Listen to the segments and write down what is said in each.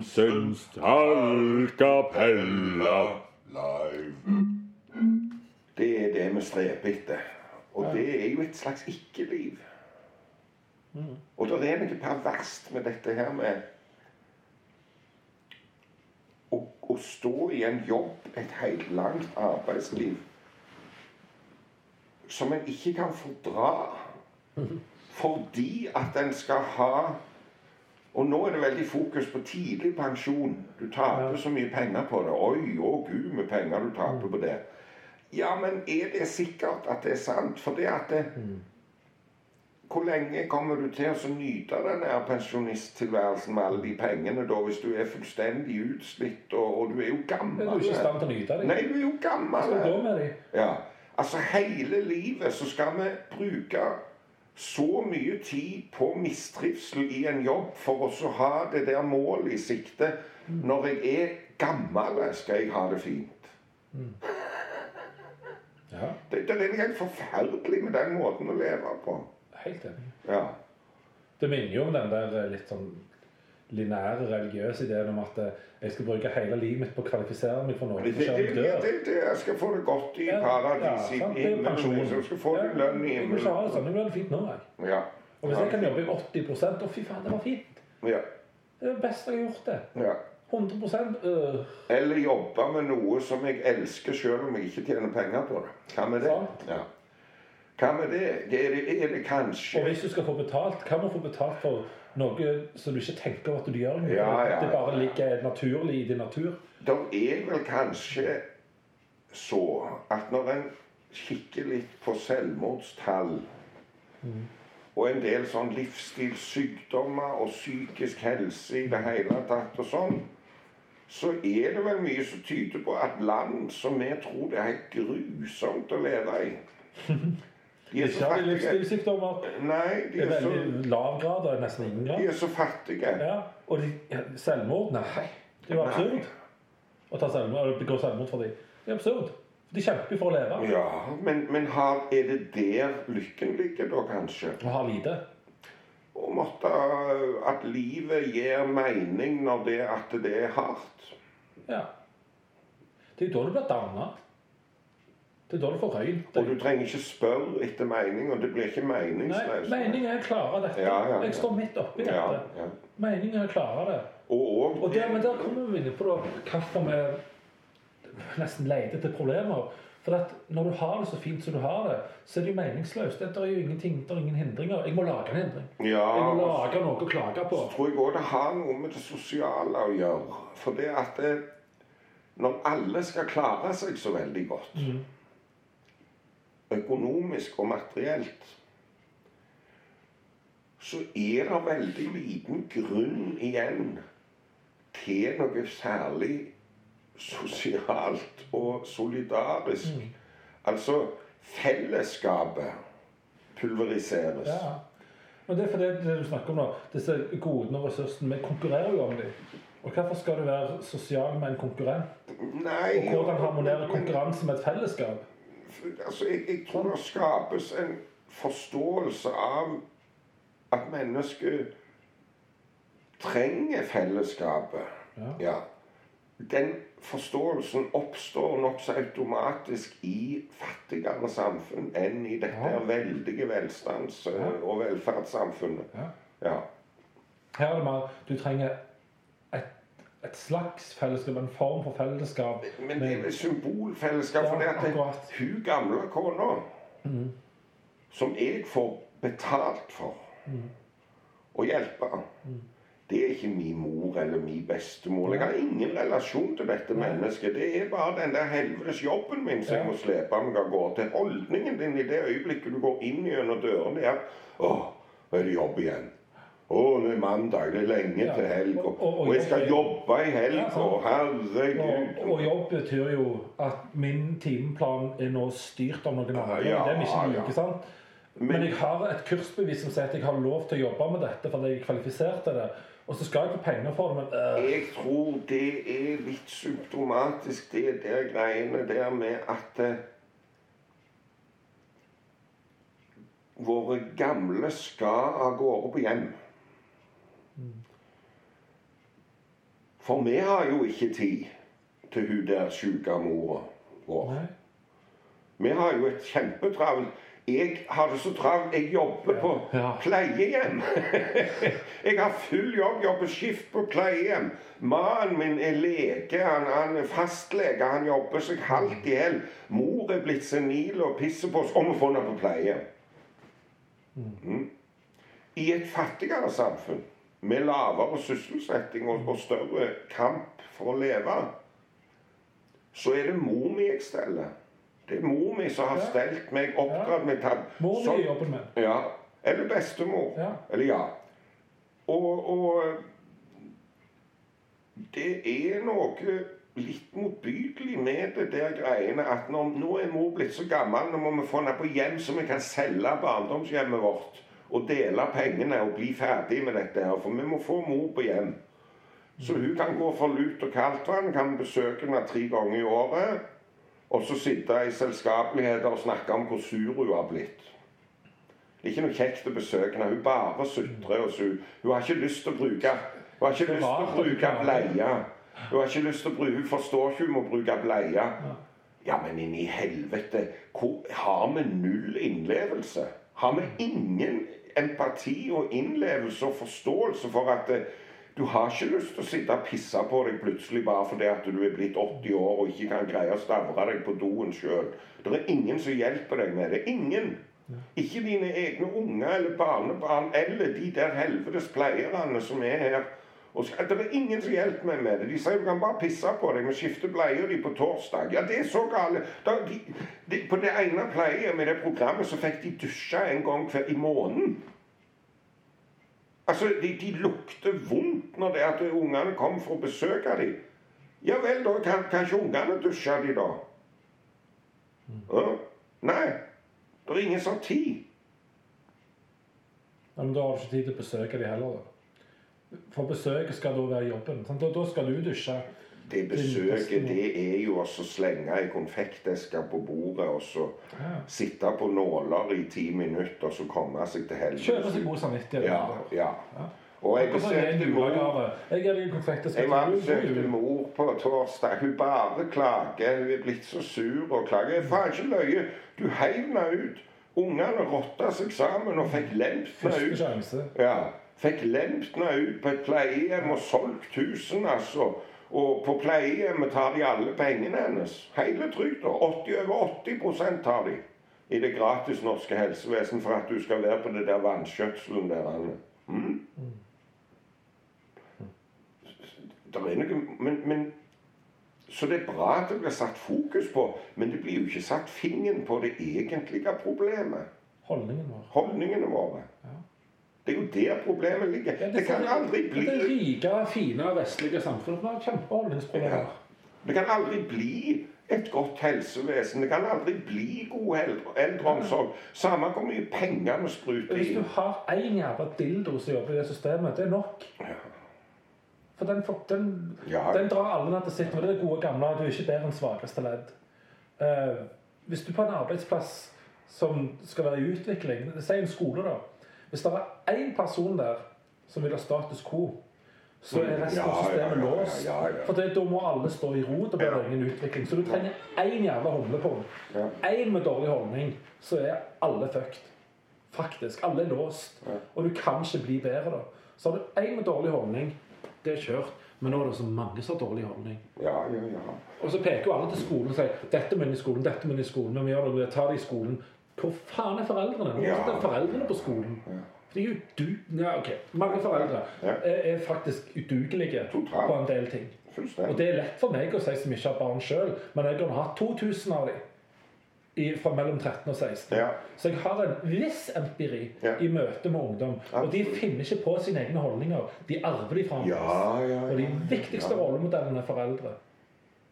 Høie Talkapella live. Det er det vi streber etter. Og det er jo et slags ikke-liv. Og det er noe perverst med dette her med å, å stå i en jobb, et helt langt arbeidsliv, som en ikke kan fordra. Fordi at en skal ha Og nå er det veldig fokus på tidlig pensjon. Du taper så mye penger på det. Oi, å gud, med penger du taper på det. Ja, men er det sikkert at det er sant? For det at det, Hvor lenge kommer du til å nyte den pensjonisttilværelsen med alle de pengene da, hvis du er fullstendig utslitt, og, og du er jo gammel? Du er ikke i stand til å nyte dem. Nei, du er jo gammel. dem? Ja, altså hele livet så skal vi bruke så mye tid på mistrivsel i en jobb for å ha det der målet i sikte. Når jeg er gammel, skal jeg ha det fint. Ja, Det, det er helt forferdelig med den måten å leve på. helt enig. Ja. Det minner jo om den der litt sånn linære religiøse ideen om at eh, jeg skal bruke hele livet mitt på å kvalifisere meg for noe Det, det, jeg det, det, det, jeg skal få det godt i Ja, paradis ja, i sant, er himmelen. Jeg skal få det lønn i Jeg vil ikke ha det himmelen. sånn. Jeg vil ha det fint nå, jeg. Ja. Og hvis jeg kan jobbe i 80 å fy faen, det var fint. Ja. Det er det beste jeg har gjort det. ja. 100% øh, Eller jobbe med noe som jeg elsker selv om jeg ikke tjener penger på det. Hva med det? Ja. Hva med det? Er det, er det Og hvis du skal få betalt, hva må du få betalt for noe som du ikke tenker at du gjør? Ja, ja, Det bare ligger naturlig i din natur. Det er vel kanskje så at når en kikker litt på selvmordstall og en del sånn livsstilssykdommer og psykisk helse i det hele tatt og sånn, så er det vel mye som tyder på at land som vi tror det er helt grusomt å leve i De er Ikke så har de fattige. livsstilssykdommer. Nei, de Det er veldig så, lav grad, og nesten ingen grad. de er så fattige. Ja, og de, selvmord? Nei. Det er jo absurd å ta selvmord, begå selvmord for dem. Det er absurd. De kjemper for å leve Ja, men, men har, er det der lykken ligger da, kanskje? Å ha lite. Å måtte At livet gir mening når det at det er hardt. Ja. Det er jo da du blir danna. Det er da du får røynt Og du trenger ikke spørre etter mening, og det blir ikke Nei, meningsløst. meningen er å klare dette. Ja, ja, ja. Jeg står midt oppi dette. ja. Meningen er å klare det. Og, og, Og der, men der kommer vi inn på hvorfor vi nesten leter etter problemer. For at når du har det så fint som du har det, så er det jo meningsløst. Det er jo ingenting, det er ingen hindringer. Jeg må lage en hindring. ja, Jeg må lage noe å klage på. så tror jeg òg det har noe med det sosiale å gjøre. For det at det, når alle skal klare seg så veldig godt, Mm. Økonomisk og materielt, så er det veldig liten grunn igjen til noe særlig sosialt og solidarisk. Mm. Altså fellesskapet pulveriseres. Ja. Men det er fordi det du snakker om nå, disse godene og ressursene, vi konkurrerer jo om dem. Og hvorfor skal du være sosial med en konkurrent? Nei, Og hvordan harmonerer konkurranse med et fellesskap? Altså, jeg, jeg tror det skapes en forståelse av at mennesket trenger fellesskapet. Ja. Ja. Den forståelsen oppstår nokså automatisk i fattigere samfunn enn i dette Ja. veldige velstands- og velferdssamfunnet. Ja. Ja. Her er det mer Du trenger et slags fellesskap, en form for fellesskap. Men det er vel symbolfellesskap. Ja, for det at det, hun gamle kona, mm. som jeg får betalt for å hjelpe Det er ikke min mor eller min bestemor. Jeg har ingen relasjon til dette mennesket. Det er bare den der helvetes jobben min som jeg må slepe meg av gårde. Holdningen din i det øyeblikket du går inn gjennom dørene, er Å, nå er det jobb igjen. Å, det er mandag, det er lenge Ja. til helg. Og, Og- og- og og jeg skal jobbe i helg, Ja, og herregud. Og, og jobb betyr jo at min timeplan er nå styrt av noen andre. Ja, det er ikke ja. ikke sant? Men, Men- jeg har et kursbevis som sier at jeg har lov til å jobbe med dette fordi jeg er kvalifisert til det. Og så skal jeg få penger for det, men uh... Jeg tror det er litt symptomatisk, det der greiene der med at uh, Våre gamle skal av gårde på hjem. For vi har jo ikke tid til hun der sjuke mora vår. Nei. Vi har jo et kjempetravelt Jeg har det så travelt. Jeg jobber på Ja. pleiehjem. jeg har full jobb, jobber skift på pleiehjem. Mannen min er lege, han, han er fastlege. Han jobber seg halvt i hjel. Mor er blitt senil og pisser på oss. Og vi får henne på pleiehjem. Mm. I et fattigere samfunn med lavere sysselsetting og, og større kamp for å leve, så er det mor mi jeg steller. Det er mor mi som har stelt meg, oppdratt meg til Mor mi i jobben min. Ja. Eller bestemor. Ja. Eller ja. Og, og det er noe litt motbydelig med det der greiene at når, nå er mor blitt så gammel, nå må vi få henne på hjem så vi kan selge barndomshjemmet vårt og dele pengene og bli ferdig med dette her. For vi må få mor på hjem. Så hun kan gå for lut og kaldt vann, kan besøke henne tre ganger i året. Og så sitte i selskapeligheter og snakke om hvor sur hun har blitt. Det er ikke noe kjekt å besøke henne. Hun bare sutrer og sur. Hun har ikke lyst til å bruke Hun har ikke lyst til å bruke bleie. Hun har ikke lyst til å bruke Hun forstår ikke hun må bruke bleie. Ja, men inni helvete hvor, Har vi null innlevelse? Har vi ingen empati og innlevelse og forståelse for at eh, du har ikke lyst til å sitte og pisse på deg plutselig bare fordi at du er blitt 80 år og ikke kan greie å stavre deg på doen sjøl. Det er ingen som hjelper deg med det. Ingen. Ikke dine egne unger eller barnebarn eller de der helvetes pleierne som er her. Og skal, det er ingen som hjelper meg med det. De sier du kan bare pisse på deg. og skifte bleier de på torsdag. Ja, det er så gale. Da, de, de, på det ene pleiet med det programmet så fikk de dusje en gang hver i måneden. Altså, de, de lukter vondt når det er at ungene kom for å besøke dem. Ja vel, da kan ikke ungene dusje de da. Ja? Nei, det er ingen har tid. Men da har du ikke tid til å besøke dem heller. da. For besøket skal da være jobben. Sant? Da, da skal du dusje. Det besøket, det er jo å slenge ei konfekteske på bordet og så Ja. sitte på nåler i ti minutter og så komme seg til Kjøpe seg helvete. god samvittighet. Ja, ja. Ja. Og jeg besøkte mor. Jeg besøkte mor på torsdag. Hun bare klager. Hun er blitt så sur og klager. Jeg faen ikke løye. Du heiv meg ut. Ungene rotta seg sammen og fikk lemt Første ut. Ja. Fikk Lempna ut på et pleiehjem og solgt husene, altså. Og på pleiehjemmet tar de alle pengene hennes. Hele trygda. 80 over 80% tar de i det gratis norske helsevesen for at du skal være på det der vannskjøtselen der. Mm? Der er noe, men, men Så det er bra at det blir satt fokus på, men det blir jo ikke satt fingeren på det egentlige problemet. Holdningene våre. Holdningene våre. Ja. Det er jo der problemet ligger. Ja, Det kan aldri bli Det bli rike, fine vestlige samfunnet har kjempeholdningsproblemer. Ja. Det kan aldri bli et godt helsevesen. Det kan aldri bli god eldreomsorg. Samme hvor mye penger vi spruter inn. Hvis du har én jævla dildo som jobber i det systemet, det er nok. Ja. For den, den, Ja. den drar alle ned til sitt. Og det er gode gamle. Du er ikke bedre enn svakeste ledd. Uh, hvis du på en arbeidsplass som skal være i utvikling, si en skole, da Hvis det er én person der som vil ha status quo, så er resten av systemet låst. For det, da må alle stå i ro. Da blir det ingen utvikling. Så du trenger én jævla humlepung. Én med dårlig holdning, så er alle fucked. Faktisk. Alle er låst. Og du kan ikke bli bedre, da. Så har du én med dårlig holdning, det er kjørt. Men nå er det så mange som har dårlig holdning. Ja, ja, ja. Og så peker jo alle til skolen og sier 'Dette må inn i skolen, dette må inn i skolen'. Men vi gjør det, vi tar det i skolen. Hvor faen er foreldrene? Hvor Ja. er foreldrene på skolen? Ja. De er jo du... Ja, ok. Mange foreldre Ja. er, faktisk udugelige Total. på en del ting. Og det er lett for meg å si som ikke har barn sjøl, men jeg har hatt 2000 av dem i, fra mellom 13 og 16. Ja. Så jeg har en viss empiri Ja. i møte med ungdom. Og de finner ikke på sine egne holdninger. De arver de fra. Ja, ja, ja. Og de viktigste rollemodellene er foreldre.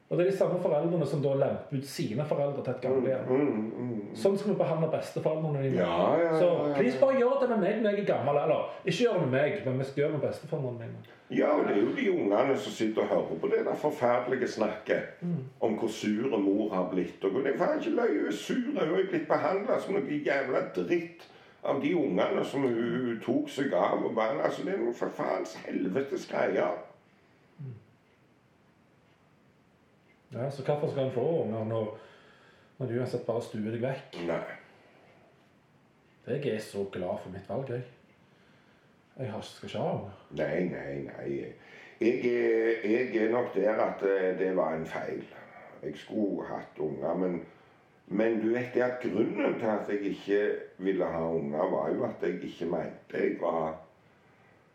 Og det er de samme foreldrene som da lemper ut sine foreldre til et gamlehjem. Mm, mm. Sånn skal vi behandle besteforeldrene dine. Ja, ja, ja, Så please bare gjør det med meg når jeg er gammel. Eller ikke gjør det med meg, men vi skal gjøre det med besteforeldrene mine. Ja, og det er jo de ungene som sitter og hører på det der forferdelige snakket om hvor sur mor har blitt. Og det er faen ikke løye, hun er sur. Hun er blitt behandla som noe jævla dritt av de ungene som hun, tok seg av. Og bare, altså, det er noe for faens helvetes greier. Ja, så hvorfor skal en få unger når, når du uansett bare stuer deg vekk? Nei. Jeg er så glad for mitt valg, jeg. Jeg har, skal ikke ha unger. Nei, nei, nei. Jeg er, jeg er nok der at eh, det var en feil. Jeg skulle hatt unger, men, men du vet det at grunnen til at jeg ikke ville ha unger, var jo at jeg ikke mente jeg var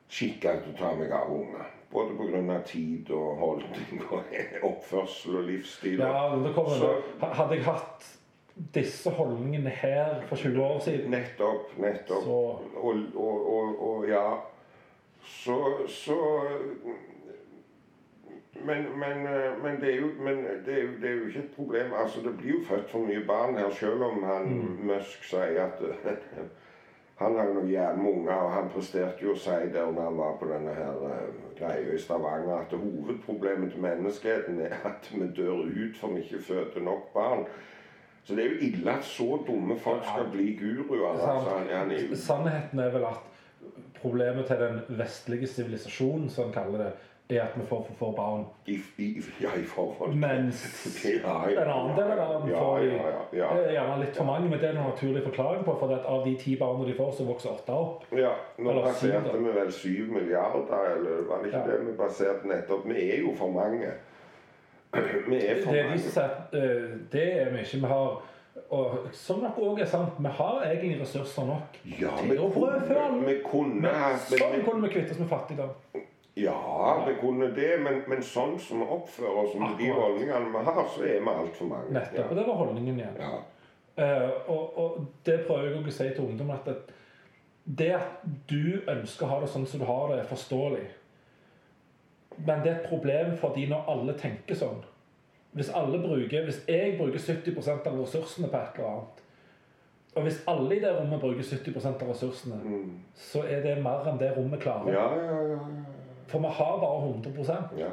skikka til å ta meg av unger. Både pga. tid og holdning og oppførsel og livsstil. Ja, det kommer, Så- Hadde jeg hatt disse holdningene her for 20 år siden, Nettopp, nettopp. så Og, og, og, og ja Så, så men, men, eh, men, det jo, men det, er jo, det er jo ikke et problem. Altså, Det blir jo født for mye barn her, selv om han Musk sier at han har noen jævla unger, og han presterte jo å si der når han var på denne her eh, greia i Stavanger, at hovedproblemet til menneskeheten er at vi dør ut for vi ikke føder nok barn. Så det er jo ille at så dumme folk skal bli guruer. Altså, han, han Sannheten er vel at problemet til den vestlige sivilisasjonen, som en kaller det, er at vi får for få barn. i, i, ja, i forhold Mens Ja, ja, en annen del av verden får ja, ja, ja. gjerne litt for mange, men det er en naturlig forklaring på. For at av de ti barna de får, så vokser åtte opp. Ja, nå passerte vi vel syv milliarder, eller var det ikke Ja. det vi baserte nettopp? Vi er jo for mange. Vi er for Det er de mange. som sier eh, det er vi ikke. Vi har og som nok òg er sant, vi har egentlig ressurser nok Ja, til å brødfø alle. Men sånn kunne vi kvitte oss med fattigdom. Ja, det kunne det, men, men sånn som vi oppfører oss med de holdningene vi har, så er vi altfor mange. Nettopp. Og det var holdningen igjen. Ja. Uh, og, og det prøver jeg å si til ungdom at det, det at du ønsker å ha det sånn som du har det, er forståelig. Men det er et problem for de når alle tenker sånn. Hvis alle bruker, hvis jeg bruker 70% av ressursene på et eller annet, og hvis alle i det rommet bruker 70 av ressursene, Mm. så er det mer enn det rommet klarer. Ja, ja, ja, For vi har bare 100 ja.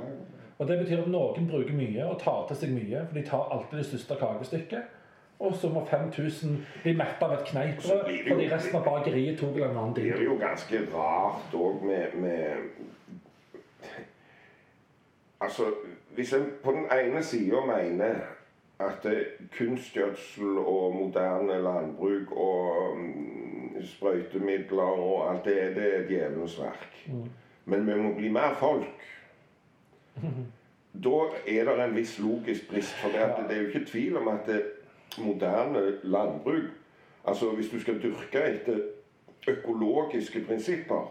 Og det betyr at noen bruker mye og tar til seg mye, for de tar alltid det største kakestykket. Og så må 5000 bli metta av et kneippbrød fordi resten av bakeriet tok en annen Det blir jo ganske rart òg med, med Altså, hvis en på den ene sida mener at eh, kunstgjødsel og moderne landbruk og mm, sprøytemidler og alt det, det er djevelens verk. Men vi må bli mer folk. Da er det en viss logisk brist. For det, det er jo ikke tvil om at det moderne landbruk Altså hvis du skal dyrke etter økologiske prinsipper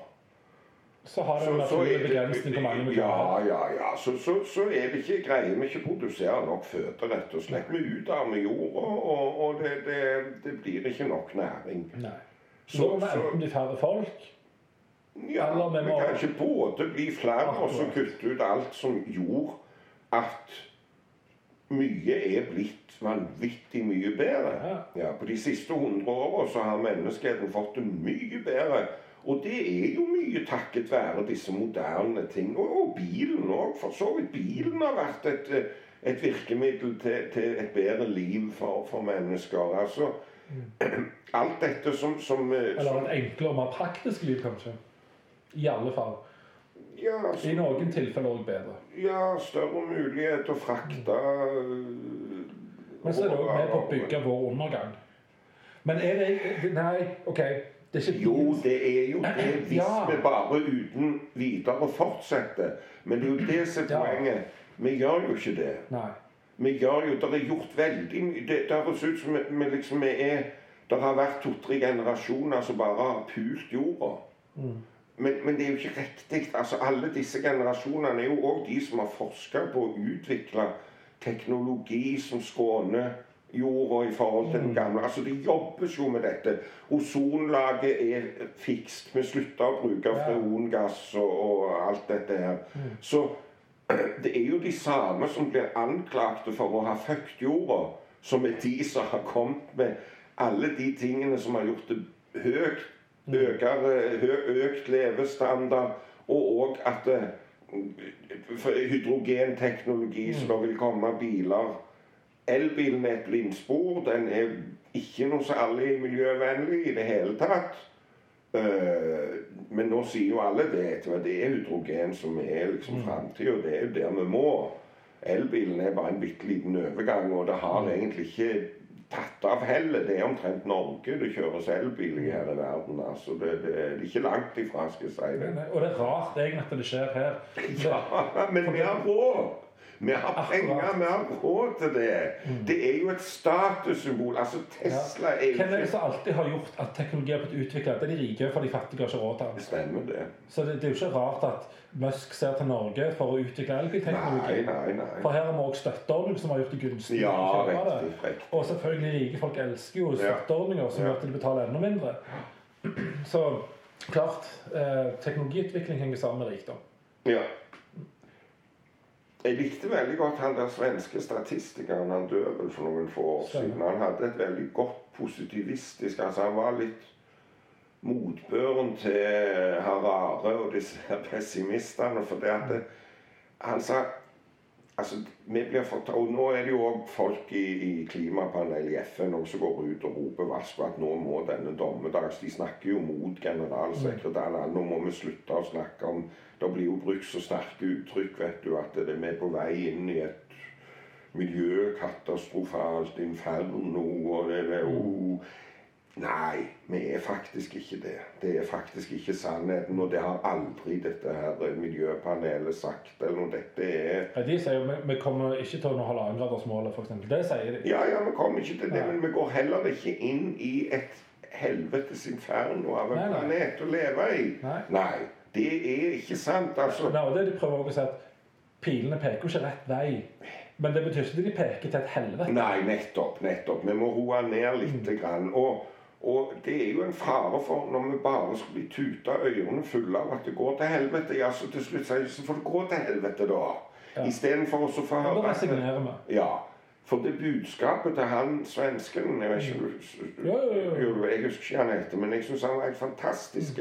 Så har det en naturlig begrensning på mange miljøer. Ja, ja, ja. Så, så, så er det ikke greier vi ikke produserer nok føde, rett og slett. Vi utarmer jorda, og, og det, det, det blir ikke nok næring. Nei. Så- Så så- enten bli færre folk Ja, vi kan ikke både bli flere og så kutte ut alt som gjorde at mye er blitt vanvittig mye bedre. Ja. På de siste 100 åra så har menneskeheten fått det mye bedre. Og det er jo mye takket være disse moderne ting. Og, og bilen òg, for så vidt. Bilen har vært et, et virkemiddel til, til et bedre liv for, for mennesker. Altså Alt dette som, som, eh, Eller et enklere og mer praktisk liv, kanskje. I alle fall. ja, I noen tilfeller òg bedre. Ja, større mulighet til å frakte øh, Men så er det òg med på å bygge vår undergang. Men er det Nei, OK. Det er ikke Jo, det er jo det hvis Ja. vi bare uten videre fortsetter. Men det er jo det som er Ja. poenget. Vi gjør jo ikke det. Nei. Vi gjør jo, Det er gjort veldig mye. Det, det høres ut som vi, liksom vi er Det har vært to-tre generasjoner som bare har pult jorda. Men, men det er jo ikke riktig. Altså, alle disse generasjonene er jo òg de som har forska på å utvikle teknologi som skåner jorda i forhold til den gamle. Altså, Det jobbes jo med dette. Ozonlaget er fikst. Vi slutter å bruke freongass og, og alt dette her. Så det er jo de samme som blir anklagte for å ha fucket jorda, som er de som har kommet med alle de tingene som har gjort det høyt, økt levestandard, og òg at for hydrogenteknologi, så det vil komme biler Elbilen er et blindspor, den er ikke noe særlig miljøvennlig i det hele tatt. Eh, men nå sier jo alle det. Det er hydrogen som er liksom framtida. Det er jo der vi må. elbilen er bare en bitte liten overgang, og det har Mm. egentlig ikke tatt av heller. Det er omtrent Norge det kjøres elbil i her i verden. altså. Det, det, det er ikke langt ifra, skal jeg si det. Og det er rart egentlig at det skjer her. Ja, men vi har råd! Vi har penger, vi har råd til det. Det er jo et statussymbol. Altså, Tesla er jo Hvem er det som alltid har gjort at teknologi har blitt utvikla? Det er de rike, for de fattige har ikke råd til det. stemmer, det. Så det, det er jo ikke rart at Musk ser til Norge for å utvikle elbilteknologi. nei, nei. For her har vi òg støtteordninger som har gjort det gunstig Ja, riktig. riktig. Og selvfølgelig rike folk elsker jo støtteordninger som Ja. gjør at de betaler enda mindre. Så klart, eh, teknologiutvikling henger sammen med rikdom. Ja. Jeg likte veldig godt han der svenske statistikeren. Han døde vel for noen få år siden. Han hadde et veldig godt positivistisk altså Han var litt motbøren til Harare og disse pessimistene. For det at det, han sa Altså, vi blir fortalt, og Nå er det jo òg folk i, i klimapanelet i FN som går ut og roper varsko at nå må denne dommedags De snakker jo mot generalsekretæren. Nå må vi slutte å snakke om Det blir jo brukt så sterke uttrykk, vet du, at det, vi er på vei inn i et miljøkatastrofalt inferno og det, det oh. Nei, vi er faktisk ikke det. Det er faktisk ikke sannheten. Og det har aldri dette her miljøpanelet sagt. eller noe. Dette er Ja, De sier jo vi, kommer ikke til å nå halvannengradersmålet, f.eks. Det sier de. Ja, ja, vi kommer ikke til det, Nei. men vi går heller ikke inn i et helvetes inferno av en Nei, nei. planet å leve i. Nei. Det er ikke sant, altså. Nei, og det de prøver også å si at Pilene peker jo ikke rett vei. Men det betyr ikke at de peker til et helvete. Nei, nettopp. nettopp. Vi må roe ned litt. Grann. Og, og det er jo en fare for når vi bare skal bli tuta ørene fulle av at det går til helvete. Ja, så til slutt sier vi så får det gå til helvete, da. Ja. Istedenfor å få høre at resignerer vi. Ja. For det budskapet til han svensken Jeg vet ikke Jo, jo, jo. jo, Jeg husker ikke han heter, men jeg syns han var helt fantastisk.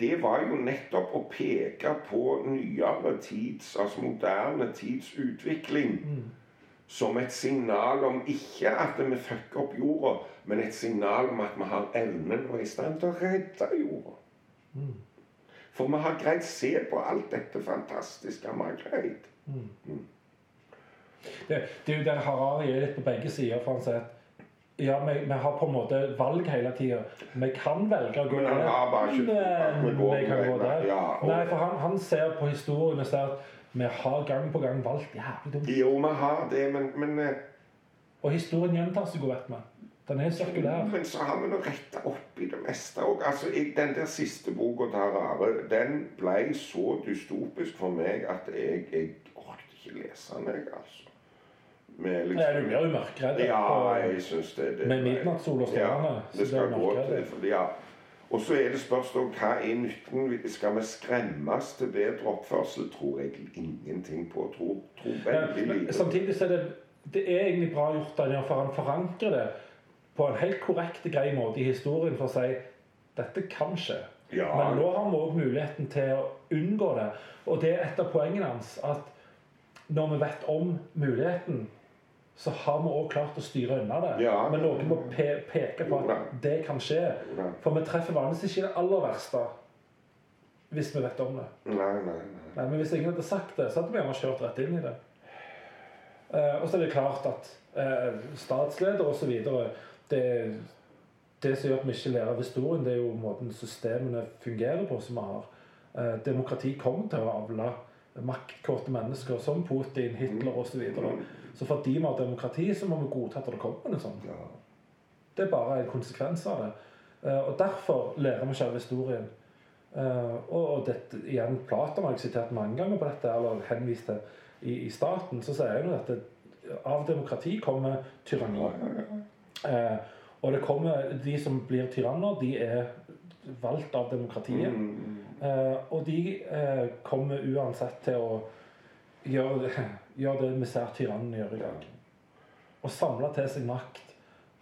Det var jo nettopp å peke på nyere tids, altså moderne tids utvikling. Som et signal om ikke at vi fucker opp jorda, men et signal om at vi har evnen og er i stand til å redde jorda. For vi har greid se på alt dette fantastiske vi har greid. Det, det er jo der Harari er litt på begge sider. For han sier at ja, vi, vi har på en måte valg hele tida. Vi kan velge å gå der. Men vi kan gå der. at vi går vi kan den gå veien. der. Ja, og- Nei, vi har gang på gang valgt jævlig dumt. Jo, vi har det, men, men, eh, Og historien gjentar seg jo, vet vi. Den er sirkulær. men så har vi nå retta opp i det meste òg. Altså, jeg- den der siste boka til Rare, den ble så dystopisk for meg at jeg, jeg orket ikke lese den, jeg, altså. Med liksom- Nei, du blir jo mørkredd. Ja, jeg syns det, det Med midnattssol og strålende, Ja, det skal gå til fordi ja. Og så er det spørsmål hva er nytten? Skal vi skremmes til bedre oppførsel? Tror jeg ingenting på. Tror, tror veldig men lite. samtidig så er det, det er egentlig bra gjort av for han forankrer det på en helt korrekt, grei måte i historien for å si dette kan skje. Ja. Men nå har vi òg muligheten til å unngå det. Og det er et av poengene hans at når vi vet om muligheten, så har vi òg klart å styre unna det. Ja. Men noen må pe peke på at det kan skje. For vi treffer vanligvis ikke det aller verste hvis vi vet om det. Nei, nei, nei. Nei, men hvis ingen hadde sagt det, så hadde vi gjerne kjørt rett inn i det. Eh, og så er det klart at eh, statsleder osv. Det, det som gjør at vi ikke lærer av historien, det er jo måten systemene fungerer på som vi har. Eh, demokrati kommer til å avle maktkåte mennesker som Putin, Hitler osv. Så, videre. så fordi vi har demokrati, så må vi godta at det kommer noe sånt. Det er bare en konsekvens av det. Eh, og derfor lærer vi selve historien. Eh, og, dette, igjen, Platon har jeg sitert mange ganger på dette, eller henvist til i, i staten. Så sier han at det, av demokrati kommer tyranni. Ja. Eh, og det kommer, de som blir tyranner, de er valgt av demokratiet. Mm. Eh, og de eh, kommer uansett til å gjøre gjøre det ser tyrannen gjøre i dag. Å samle til seg makt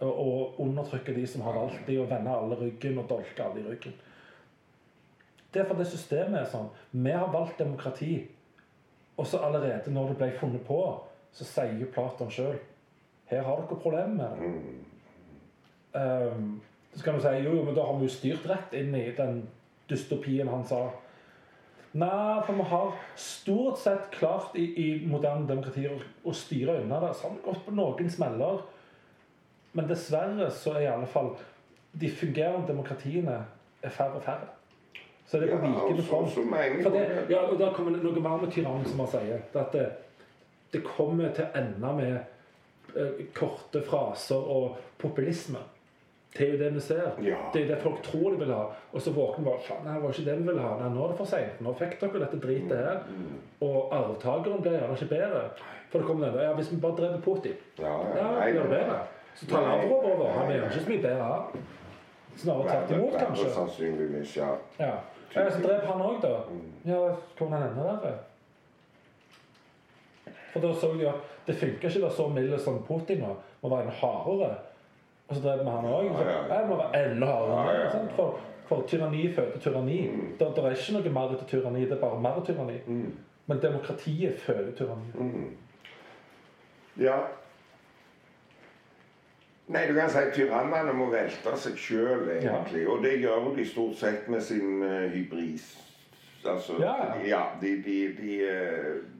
og, og undertrykke de som har valgt de, og vende alle ryggen og dolke alle i ryggen. Det er for det systemet er sånn. Vi har valgt demokrati. Og så allerede når det ble funnet på, så sier Platon sjøl her har dere problemer med det. Um, så kan du si jo, jo, men da har vi jo styrt rett inn i den dystopien han sa. Nei, for vi har stort sett klart i, i moderne demokratier å, styre unna det. Så har vi gått på noen smeller. Men dessverre så er i alle fall de fungerende demokratiene er færre og færre. Så det er på vikende og så- front. For det, ja, og da kommer det noe mer med tyrannen, som han sier. Det at det, det kommer til å ende med eh, korte fraser og populisme. Det er jo det vi ser. Ja. Det er det folk tror de vil ha. Og så våkner bare Faen, det var ikke det vi ville ha. Nei, nå er det for seint. Nå fikk dere dette dritet her. Og arvtakeren ble gjerne ikke bedre. For det kommer den der Ja, hvis vi bare dreper Putin, Ja, ja. ja, gjør det bedre. Så tar Lavrov over. Han er nei. ikke så mye bedre. Snarere tvert imot, kanskje. Sannsynligvis, ja. Ja. ja så drep han òg, da. Ja, kom han enda verre? For da så de at det funker ikke å være så mild som Putin nå. Må være en hardere. Og så drev vi han òg. Ja, ja, ja. Jeg må være enda hardere. Ja, ja, ja. For, for tyranni føder tyranni. Det, det er ikke noe mer til tyranni, det er bare mer tyranni. Mm. Men demokratiet føder tyranni. Ja. Nei, du kan si tyrannene må velte seg sjøl, egentlig. Og det gjør de stort sett med sin uh, hybris. Altså, Ja. ja de, de, de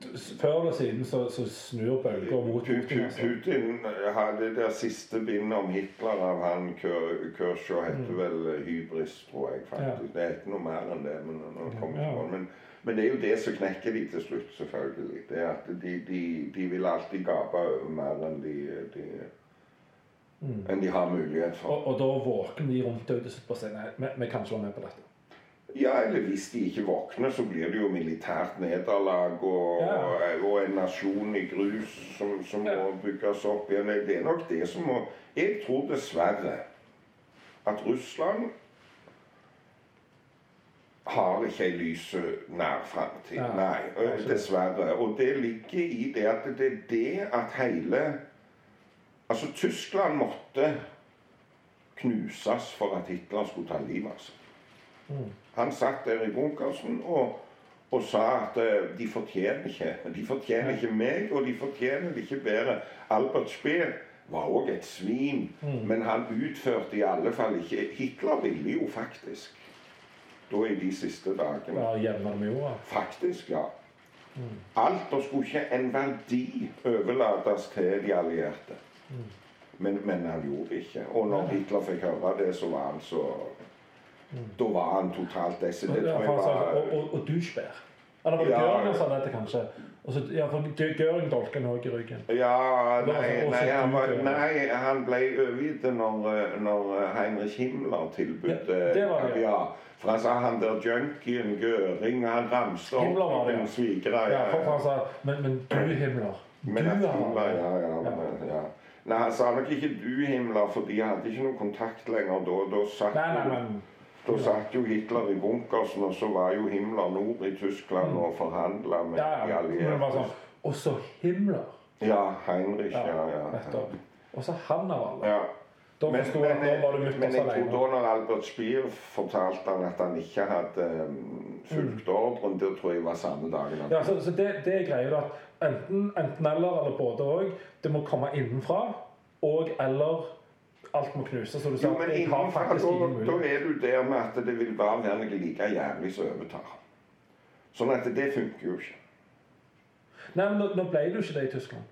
de, Før eller siden så, så snur bølger mot Pu- Putin. Altså. Putin hadde det siste bindet om Hitler av han Ker- Kershaw heter vel eh, Hybris, tror jeg faktisk. Det heter noe mer enn det. Men, Ja. det. men, men det er jo det som knekker de til slutt, selvfølgelig. Det er at de, de, de vil alltid gape over mer enn de, de, enn de har mulighet for. Og, og da våkner de rundt deg og sier at vi, vi kan ikke være med på dette. Ja, eller hvis de ikke våkner, så blir det jo militært nederlag og, Ja. og en nasjon i grus som, som Ja. må bygges opp igjen. Det er nok det som må Jeg tror dessverre at Russland har ikke ei lys nær framtid. Ja. Nei, dessverre. Og det ligger i det at det er det at hele Altså, Tyskland måtte knuses for at Hitler skulle ta livet av seg. Han satt der i bunkersen og, og sa at eh, de fortjener ikke De fortjener ikke meg, og de fortjener det ikke bedre. Albert Speer var òg et svin, men han utførte i alle fall ikke Hitler ville jo faktisk, da i de siste dagene Ja, gjennom jorda. Faktisk, ja. Alt og skulle ikke en verdi overlates til de allierte. Men, men han gjorde det ikke. Og når Hitler fikk høre det, så var han så Da var han totalt desidert. Ja, han og, og, og douchebær. Eller var det Ja. Göring som sa kanskje? Ja, for Göring dolka han òg i ryggen. Ja, nei, nei, han, var, nei, han ble overgitt når, når Heinrich Himmler tilbød Ja, det var det, ja. For han sa han der junkien Göring Han ramste opp noen svigere. Ja, for, han sa Men, men du, Himmler. Men du, har Himmler, ja, ja, Ja. ja. Nei, han sa nok ikke du, Himmler, for de hadde ikke noe kontakt lenger da. Da satt, Nei, nei, men da satt jo Hitler i bunkersen, og så var jo Himmler nord i Tyskland og forhandla med ja, Ja, de allierte. sånn Og så Himmler. Ja, Heinrich, ja, ja. Og så han av alle. ja. Da Men, men, at nå var det men, jeg tror da når Albert Speer fortalte han at han ikke hadde fulgt mm. ordren, det tror jeg var samme dagen. Ja, så, så det, det er greia at Enten, enten eller, eller både òg. Det må komme innenfra. Og eller alt må knuses. Så du sa Jo, men jeg har innenfor, faktisk ingen da, da er du der med at det vil bare være noe like jævlig som overtar. Sånn at det funker jo ikke. Nei, men nå, nå ble det jo ikke det i Tyskland.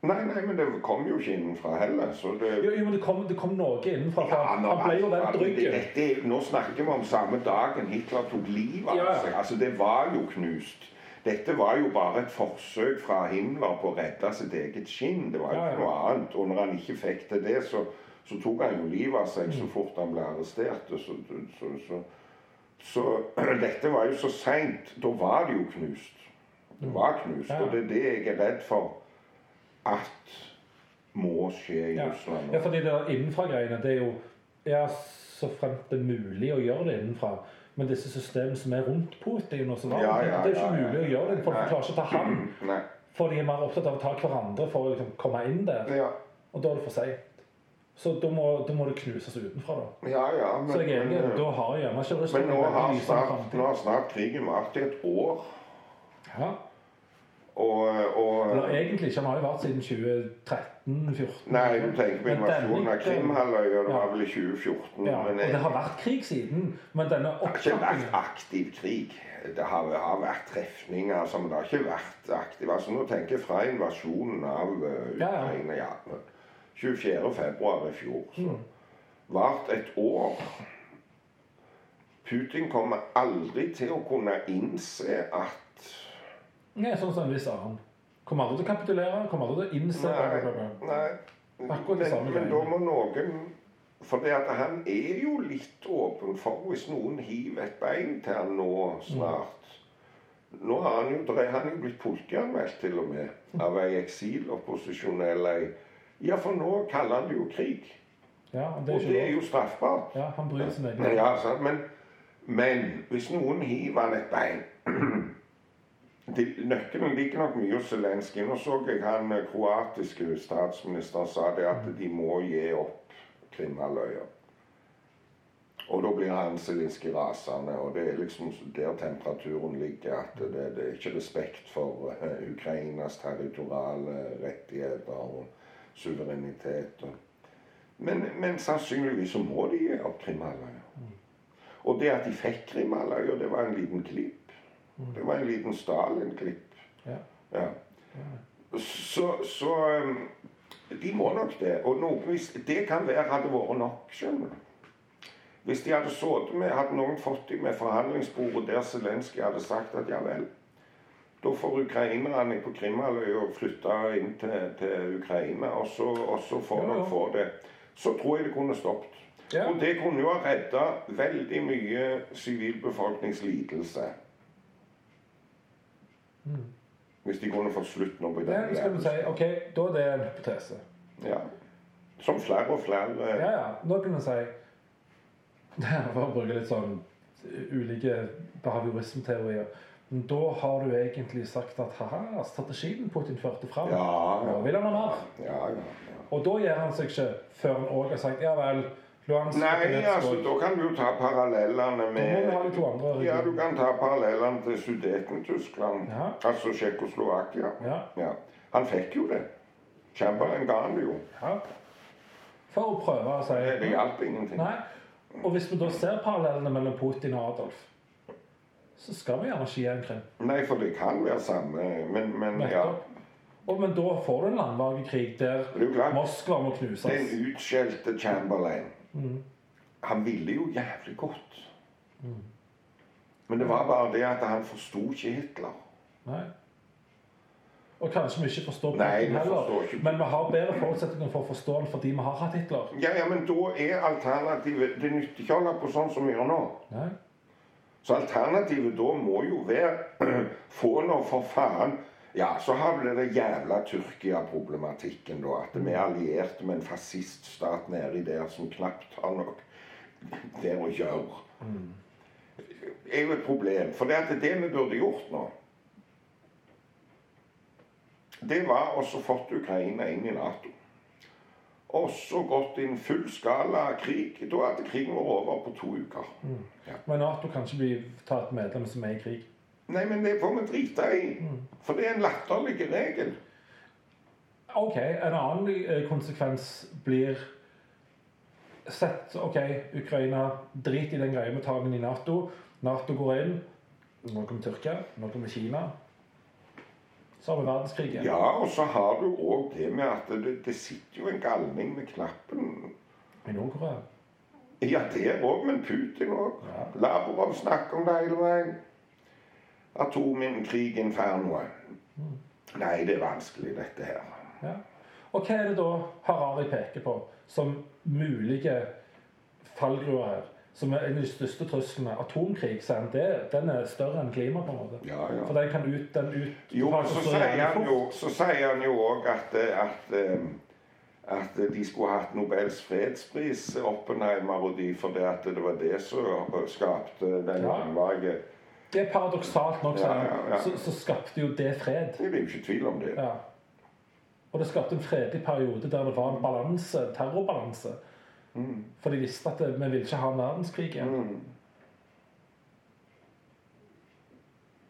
Nei, nei, men det kom jo ikke innenfra heller. Så det, Jo, jo men det kom, det kom noe innenfra. Ja, han, han ble jo den vendt det- ryggen. Nå snakker vi om samme dagen Hitler tok livet av ja. seg. Altså, det var jo knust. Dette var jo bare et forsøk fra Himmler på å redde sitt eget skinn. Det var jo Ja, ja. noe annet. Og når han ikke fikk til det, så, så tok han jo livet av seg så fort han ble arrestert. Så, så, så, så dette var jo så seint. Da var det jo knust. Det var knust. Mm. Og det er det jeg er redd for at må skje i Ja. Russland. ja, fordi det er innenfra-greiene, det er jo Ja, så fremt det er mulig å gjøre det innenfra. Men disse systemene som er rundt Putin og sånn, Ja, ja, det er jo ikke mulig å gjøre det. De klarer ikke å ta ham. Nei. For de er mer opptatt av å ta hverandre for å liksom, komme inn der. Ja. Og da er det for seint. Så da må, da må det knuses utenfra, da. Ja, ja, men, Så jeg er enig. men, Da har gjerne ikke men Russland nå har snart, nå har snart krigen vart i et år. Ja. Og, og Eller egentlig ikke, Den har jo vært siden 2013-2014. Nei, du tenker på invasjonen av Krimhalvøya. Det var vel i 2014. Ja, og det har vært krig siden, men denne det har ikke vært aktiv krig. Det har, har vært trefninger, men det har ikke vært aktiv. Altså, nå tenker jeg fra invasjonen av uh, Ja, ja. Ukraina ja. 24. februar i fjor. Så Mm. vart et år. Putin kommer aldri til å kunne innse at Nei, sånn som en viss annen. Kommer aldri til å kapitulere, kommer aldri til å innse Nei, nei. Akkurat det samme men da må noen For det at han er jo litt åpen for hvis noen hiver et bein til han nå snart. Nå har han jo, han er jo blitt politianmeldt til og med av ei eksilopposisjonell ei Ja, for nå kaller han det jo krig. Ja, det Og det er jo straffbart. Ja, han bryr seg Men, ja, sant? men, men hvis noen hiver han et bein Nøkkelen ligger nok mye hos Zelenskyj. Nå så jeg han eh, kroatiske statsministeren sa det at de må gi opp Krimhalvøya. Og da blir han Zelenskyj rasende, og det er liksom der temperaturen ligger. At det, det er ikke respekt for eh, Ukrainas territoriale rettigheter og suverenitet. Men, men sannsynligvis så må de gi opp Krimhalvøya. Og det at de fikk Krimhalvøya, det var en liten klipp. Det var en liten Stalin-klipp. Ja. Ja. Så, så um, de må nok det. Og noe, hvis det kan være hadde vært nok, skjønner du. Hvis de hadde sittet med, hadde noen fått dem med forhandlingsbordet der Zelenskyj hadde sagt at ja vel, da får ukrainerne på Krimhalvøya flytte inn til, til Ukraina, og så, og så får Ja, ja. dere få det. Så tror jeg det kunne stoppet. Ja. Og det kunne jo ha redda veldig mye sivilbefolkningslidelse. Hvis de kunne fått slutt nå på Ja, den skal du si, ok, da er det en hypotese. Ja. Som flere og flere Ja, ja, nå kan man si For å bruke litt sånn ulike behaviorismeteorier. Da har du egentlig sagt at haha, strategien Putin førte fram, Ja, nå ja. vil han ha mer. Ja, ja. Og da gjør han seg ikke før han òg har sagt ja vel, Nei, altså, da kan du jo ta parallellene med andre Ja, du kan ta parallellene til Sudeten-Tyskland. Ja. Altså Tsjekkoslovakia. Ja, Ja. Han fikk jo det. Chamberlain ga han det jo. ja. For å prøve å si det hjalp ingenting. Nei. Og hvis vi da ser parallellene mellom Putin og Adolf, så skal vi gi en Krim. Nei, for det kan være samme, men, men ja. Og, men da får du en langvarig krig der er. Moskva må knuses. Den utskjelte Chamberlain Mm. Han ville jo jævlig godt. Men det var bare det at han forsto ikke Hitler. Nei. Og kanskje vi ikke forstår Nei, vi heller. forstår ikke. Men vi har bedre forutsetninger for å forstå den fordi vi har hatt Hitler. Ja, ja, men da er alternativet Det nytter ikke å holde på sånn som vi gjør nå. Nei. Så alternativet da må jo være Få nå for faen Ja, så har du det jævla Tyrkia-problematikken, da. At vi er allierte med en fasciststat nedi der som knapt har nok der å gjøre. er jo et problem. For det er det vi burde gjort nå Det var også fått Ukraina inn i Nato. Og så gått inn full skala krig. Da hadde krigen vært over på to uker. Men Nato kan ikke bli tatt medlem som er i krig. Nei, men det får vi drite i. For det er en latterlig regel. Ok, en annen eh, konsekvens blir Sett OK, Ukraina, drit i den greia med å ta den i Nato. Nato går inn. Nå kommer Tyrkia, nå kommer Kina. Så har vi verdenskrig igjen. Ja, og så har du òg det med at det, det sitter jo en galning med knappen. I Nord-Korea. Ja, der òg, men Putin òg. Ja. Lavrov snakker om det hele veien. Atomkrig, infernoet. Nei, det er vanskelig, dette her. Ja. Og hva er det da Harari peker på som mulige fallgruver her? Som er en av de største truslene. Atomkrig, sier han, det, den er større enn klima, på en måte. Ja, ja. For den kan ut, den ut Jo, men så så sier han jo, òg at, at, eh, at de skulle hatt Nobels fredspris, Oppenheimer og de, for det at det var det som skapte den Ja. langvarige Det er paradoksalt nok, sier ja, ja. Så, så skapte jo det fred. Det er jo ikke tvil om det. Ja. Og det skapte en fredelig periode der det var en balanse, terrorbalanse. Mm. For de visste at vi vil ikke ha en verdenskrig igjen. Mm.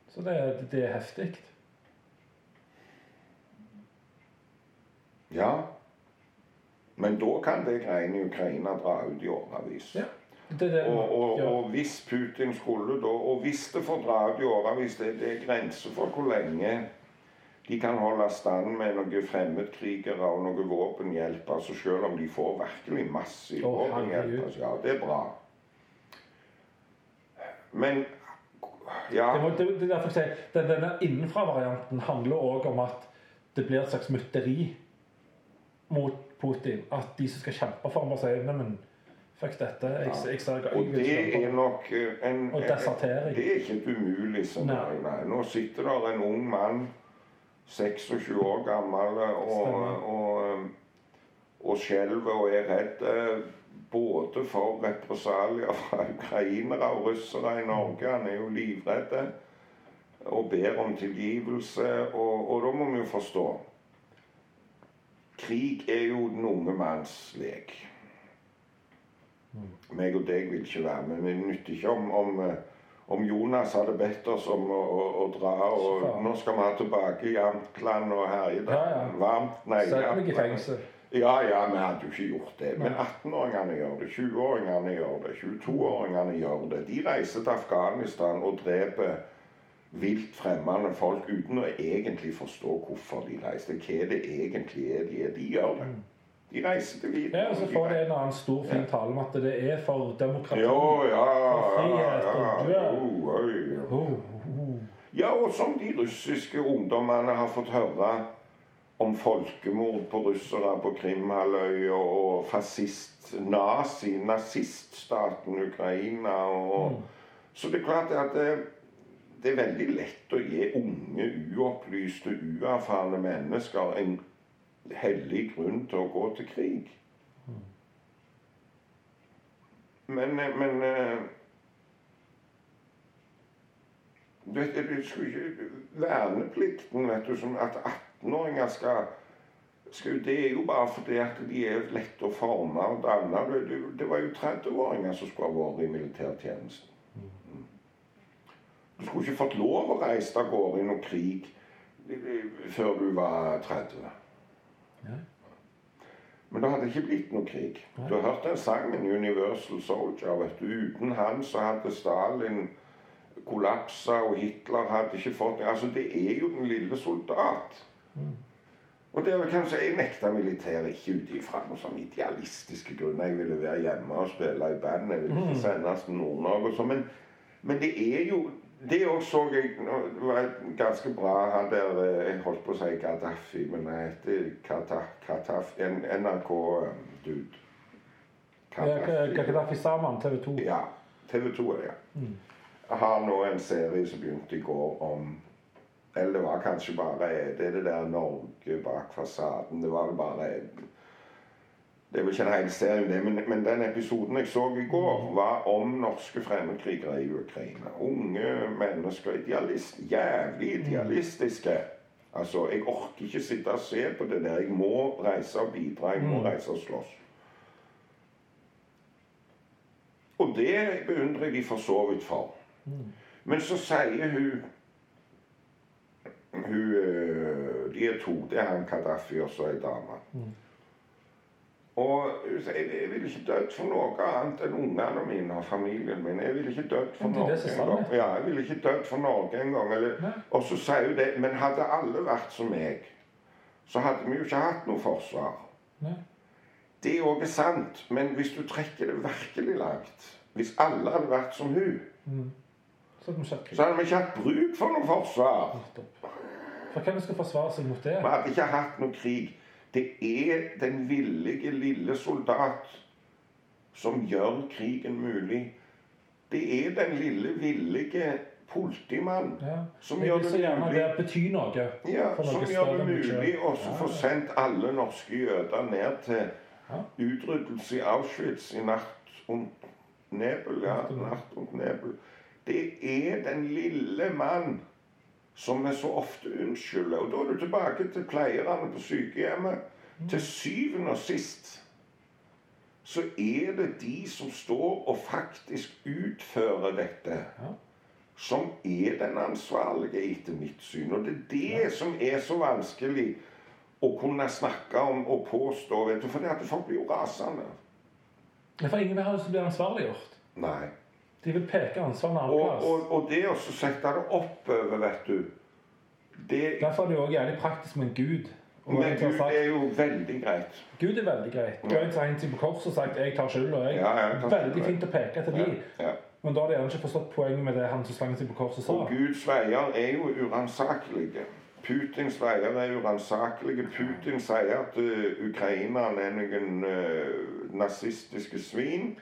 Så det, det er heftig. Ja. Men da kan det greiene i Ukraina dra ut i årevis. Ja. Det det, og, og, ja. og, hvis Putin skulle da Og hvis det får dra ut i årevis, det, det er grenser for hvor lenge de kan holde stand med noen fremmedkrigere og noe våpenhjelp. altså Selv om de får virkelig massiv oh, våpenhjelp. Altså, ja, det er bra. Men Ja. Det, må, det, det er derfor jeg sier, den, Denne innenfra-varianten handler òg om at det blir et slags mytteri mot Putin. At de som skal kjempe for ham, bare sier Nei, men fuck dette. Jeg, jeg, ser- jeg, Og det er nok eh, en Og desertering. Det er ikke et umulig scenario. Nå sitter der en ung mann, 26 år gammel, og, Stemmer. og, og skjelver og er redd eh, både for represalier fra ukrainere og russere i Norge. Han er jo livredd og ber om tilgivelse. Og, og da må vi jo forstå Krig er jo den unge manns lek. Meg og deg vil ikke være med. Vi nytter ikke om, om, eh, om Jonas hadde bedt oss om å, å, å dra, og Faen. nå skal vi ha tilbake Amtland og Herjedalen. Ja, ja. Varmt. Nei, Sett meg i fengsel. Ja, ja, vi hadde jo ikke gjort det. Men 18-åringene gjør det, 20-åringene gjør det, 22-åringene gjør det. De reiser til Afghanistan og dreper vilt fremmede folk uten å egentlig forstå hvorfor de reiser. Hva det egentlig er de er. De gjør det. De reiser til Ja, og så får de en annen stor, fin tale om at det er for demokrati. Jo, ja, For frihet ja, og ja. død. Jo, oi, ja. Oh, oh. Ja, og som de russiske ungdommene har fått høre om folkemord på russere på Krimhalvøya og fascist, nazi, naziststaten Ukraina og Så det er klart at det, det er veldig lett å gi unge, uopplyste, uerfarne mennesker en hellig grunn til å gå til krig. Men, men eh, du vet, det skulle ikke, Verneplikten, vet du, som at 18-åringer skal, skal Det er jo bare fordi at de er lette å forme og danne. Det, det, var jo 30-åringer som skulle ha vært i militærtjenesten. Du skulle ikke fått lov å reise av gårde i noen krig eh, før du var 30. Men det hadde ikke blitt noe krig. Du har hørt den sangen 'Universal Soldier'. vet du. Uten han så hadde Stalin kollapsa, og Hitler hadde ikke fått Altså, det er jo den lille soldat. Og det er vel kanskje Jeg nekta militæret ikke ut ifra noen sånn idealistiske grunner. Jeg ville være hjemme og spille i band. Jeg ville ikke sendes til Nord-Norge og sånn. Men, men det er jo Det òg så jeg Det var ganske bra han der eh, Jeg holdt på å si Gaddafi, men han heter Kataf, NRK-dude. Gaddafi Saman, TV 2. Ja. TV 2 er det, ja. Jeg har nå en serie som begynte i går om Eller det var kanskje bare Det er det der Norge bak fasaden. Det var det bare Det er vel ikke en hel serie, det, men, men den episoden jeg så i går, var om norske fremmedkrigere i Ukraina. Unge mennesker. Idealist, jævlig idealistiske. Altså, Jeg orker ikke sitte og se på det der. Jeg må reise og bidra. Jeg må reise og slåss. Og det beundrer jeg de for så vidt for. Men så sier hun hun øh, De er to. Det er han Kadafi og så ei dame. Og jeg ville ikke dødd for noe annet enn ungene mine og familien min. Jeg ville ikke dødd for er Norge er engang. Ja, jeg ville ikke dødd for Norge engang. Eller- Og så sier hun det. Men hadde alle vært som meg, så hadde vi jo ikke hatt noe forsvar. Nei. Det er òg sant, men hvis du trekker det virkelig langt Hvis alle hadde vært som hun, hatt så hadde vi ikke hatt bruk for noe forsvar. For hvem skal forsvare seg mot det? Vi hadde ikke hatt noe krig. Det er den villige, lille soldat som gjør krigen mulig. Det er den lille, villige politimann Ja. som gjør det mulig. det betyr noe. Ja, som gjør det mulig å få sendt alle norske jøder ned til Ja. utryddelse i Auschwitz i natt und nebel. Ja, natt und nebel. Det er den lille mann som vi så ofte unnskylder. Og da er du tilbake til pleierne på sykehjemmet. Mm. Til syvende og sist så er det de som står og faktisk utfører dette, som er den ansvarlige etter mitt syn. Og det er det som er så vanskelig å kunne snakke om og påstå vet du, For det at folk blir jo rasende. For ingen av oss blir ansvarliggjort. Nei. De vil peke ansvaret en annen Og, plass. og, og det å sette det oppover, vet du det, Derfor er det jo også jævlig praktisk med en Gud. Men Gud sagt, er jo veldig greit. Gud er veldig greit. Og en som på korset og sagt 'jeg tar skyld', og jeg Ja, ja, jeg Veldig fint å peke til de. Ja, ja. Men da har de gjerne ikke forstått poenget med det han som slang seg på korset sa. Og Guds veier er jo uransakelige. Putins veier er uransakelige. Putin sier at uh, ukrainerne er noen uh, nazistiske svin.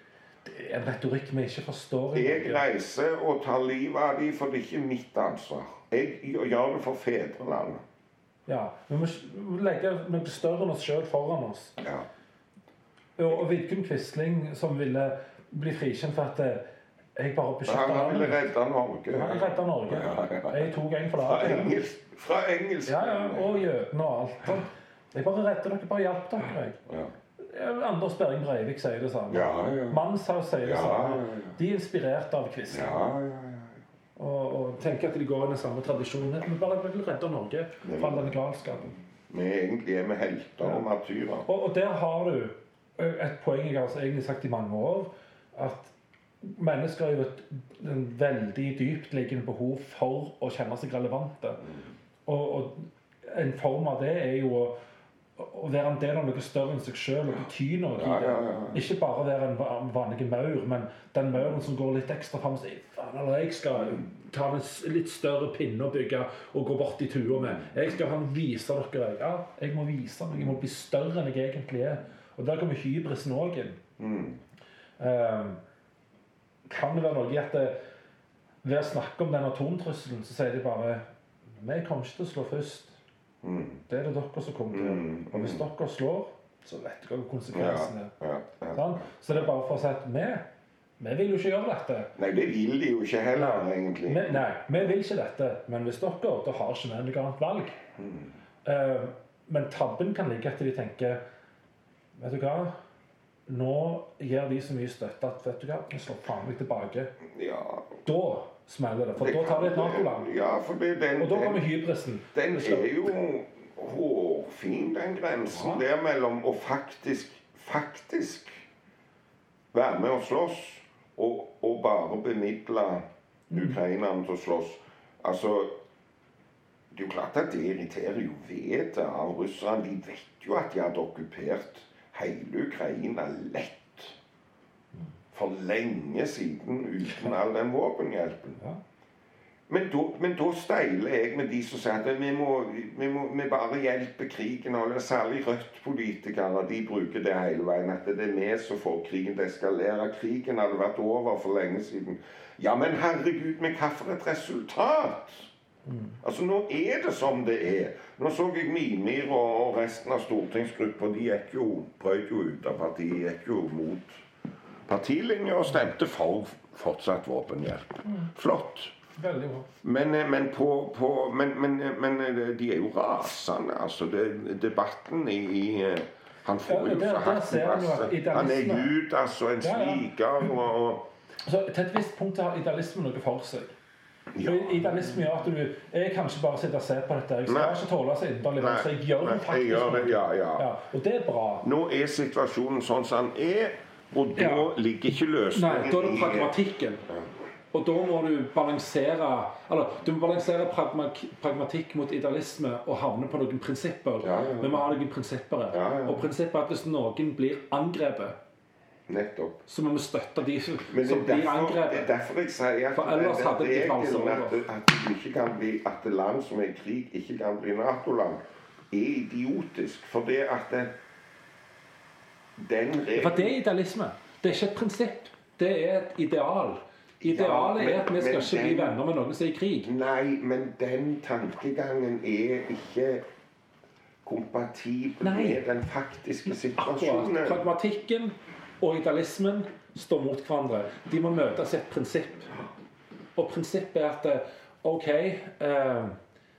Det en retorikk vi ikke forstår. Jeg reiser og tar livet av dem, for det er ikke mitt ansvar. Jeg gjør det for fedrelandet. Ja, Vi må legge noe større enn oss sjøl foran oss. Ja. Og, og Vidkun Quisling som ville bli frikjent for at eh, jeg bare beskytta Han ville landet mitt. redde Norge. Han redda Norge. Ja, ja. Jeg tok en for Fra engelsk. Fra engelsk. Ja, ja, og jødene og alt. Jeg bare redder dere, bare hjalp dere. Ja. Anders Behring Breivik sier det samme. Ja, ja. Manshaus sier det Ja, samme. De er inspirert av Quisling. Ja, ja, ja. Og, og tenker at de går i den samme tradisjonen. Vi bare vil redde Norge fra denne galskapen. Vi egentlig er vi helter og martyrer. Og, og der har du et poeng jeg har altså egentlig sagt i mange år. At mennesker har jo et en veldig dyptliggende behov for å kjenne seg relevante. Og, og en form av det er jo å, å være en del av noe større enn seg sjøl og bety noe. Ja, ja, ja. Ikke bare være en vanlig maur, men den mauren som går litt ekstra fram og sier "Faen, eller jeg skal ta en litt større pinne og bygge og gå bort i tua med. Jeg skal han vise dere Ja, jeg må vise meg. Jeg må bli større enn jeg egentlig er. Og der kommer hybrisen òg inn. Mm. Um, kan det være noe i at det, ved å snakke om den atomtrusselen, så sier de bare Vi kommer ikke til å slå først. Mm. Det er det dere som kommer til. Mm, Og hvis dere slår, så vet dere hva konsekvensen er. Ja, ja. Sant? Så det er bare for å si at vi, vi vil jo ikke gjøre dette. Nei, det vil de jo ikke heller, egentlig. Vi, nei, vi vil ikke dette. Men hvis dere, da har ikke vi noe annet valg. Mm. Uh, men tabben kan ligge at de tenker Vet du hva? Nå gir de så mye støtte at vet du hva, vi slår faen meg tilbake. Ja, Da smeller det. For da tar det et Nato-land. Ja, for det, den, Og da den, kommer hybrisen. den er jo hårfin, den grensen Ja. der mellom å faktisk, faktisk være med og slåss, og, og bare bemidle Mm. ukrainerne til å slåss. Altså Det er jo klart at det irriterer jo vettet av russerne. De vet jo at de hadde okkupert hele Ukraina lett. For lenge siden uten all den våpenhjelpen. Ja. Men da, men da steiler jeg med de som sier at vi må, vi må vi bare hjelpe krigen. Og særlig Rødt-politikere. De bruker det hele veien. At det er vi som får krigen til å eskalere. Krigen hadde vært over for lenge siden. Ja, men herregud, med hvilket resultat? Altså, Nå er det som det er. Nå så jeg Mimir og resten av stortingsgruppa. De gikk jo, brøt jo ut av partiet. Gikk jo mot partilinja og stemte for fortsatt våpenhjelp. Flott. Veldig bra. Men, eh, men, på, på, men, men, men eh, de er jo rasende. Altså, det, debatten i, i eh, Han får Ja, jo så hatten han er Judas og en Ja, ja. sliker og, Så til et visst punkt har idealismen noe for seg. Ja. Idealisme gjør at du Jeg kan ikke bare sitte og se på dette. Jeg skal Nei. ikke tåle så inderlig så jeg gjør nei, faktisk. jeg gjør det, ja, ja. Ja, og det er bra. Nå er situasjonen sånn som den er, og da Ja. ligger ikke løsningen Nei, da er det pragmatikken. Og da må du balansere Eller du må balansere pragma- pragmatikk mot idealisme og havne på noen prinsipper. Ja, ja. Vi må ha noen prinsipper. Ja, ja. Og prinsippet er at hvis noen blir angrepet, Nettopp. så må vi støtte de som, Men blir angrepet. det er derfor jeg sier at For ellers hadde det blitt vanskelig. at, at, bli, at land som er i krig, ikke kan bli Nato-land, er idiotisk. For det at det, For det er idealisme. Det er ikke et prinsipp. Det er et ideal. Idealet Ja, men- er at vi skal ikke ikke bli venner med noen som er i krig. Nei, men den tankegangen er ikke kompatibel Nei. med den faktiske situasjonen. Akkurat. Pragmatikken og idealismen står mot hverandre. De må møtes i et prinsipp. Og prinsippet er at eh, OK eh,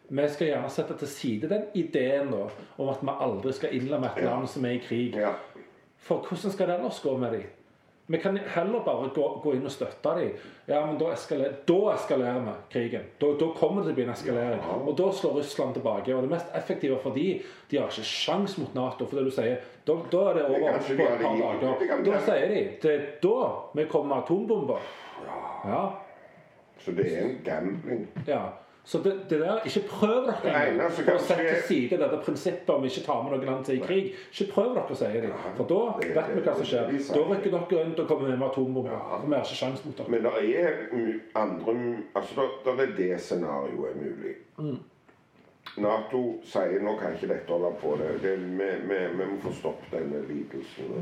Vi skal gjerne sette til side den ideen da, om at vi aldri skal innlemme et land som er i krig. Ja. For hvordan skal det ellers gå med dem? Vi kan heller bare gå, gå inn og støtte dem. Ja, men da, eskalerer, da eskalerer vi krigen. Da, da kommer det til å bli en eskalering. Og da slår Russland tilbake. Og det mest effektive for de, de har ikke sjans mot Nato. For det du sier, da, da er det over på et par dager. Da sier de det er da vi kommer med atombomber. Ja. Så det er en gambling. ja. Så det, det der, ikke prøv dere engang altså, å sette til side dette prinsippet om ikke ta med noen land til i krig. Ikke prøv dere, sier de. For da det- vet vi hva som skjer. det- det- Da rykker dere rundt og kommer med med atombomber. Ja. Vi har ikke sjans mot dere. Men det er andre Altså, der er det scenarioet mulig. Nato sier nå kan ikke dette holde på. Det, det, vi, vi, vi må få stoppet denne lidelsen.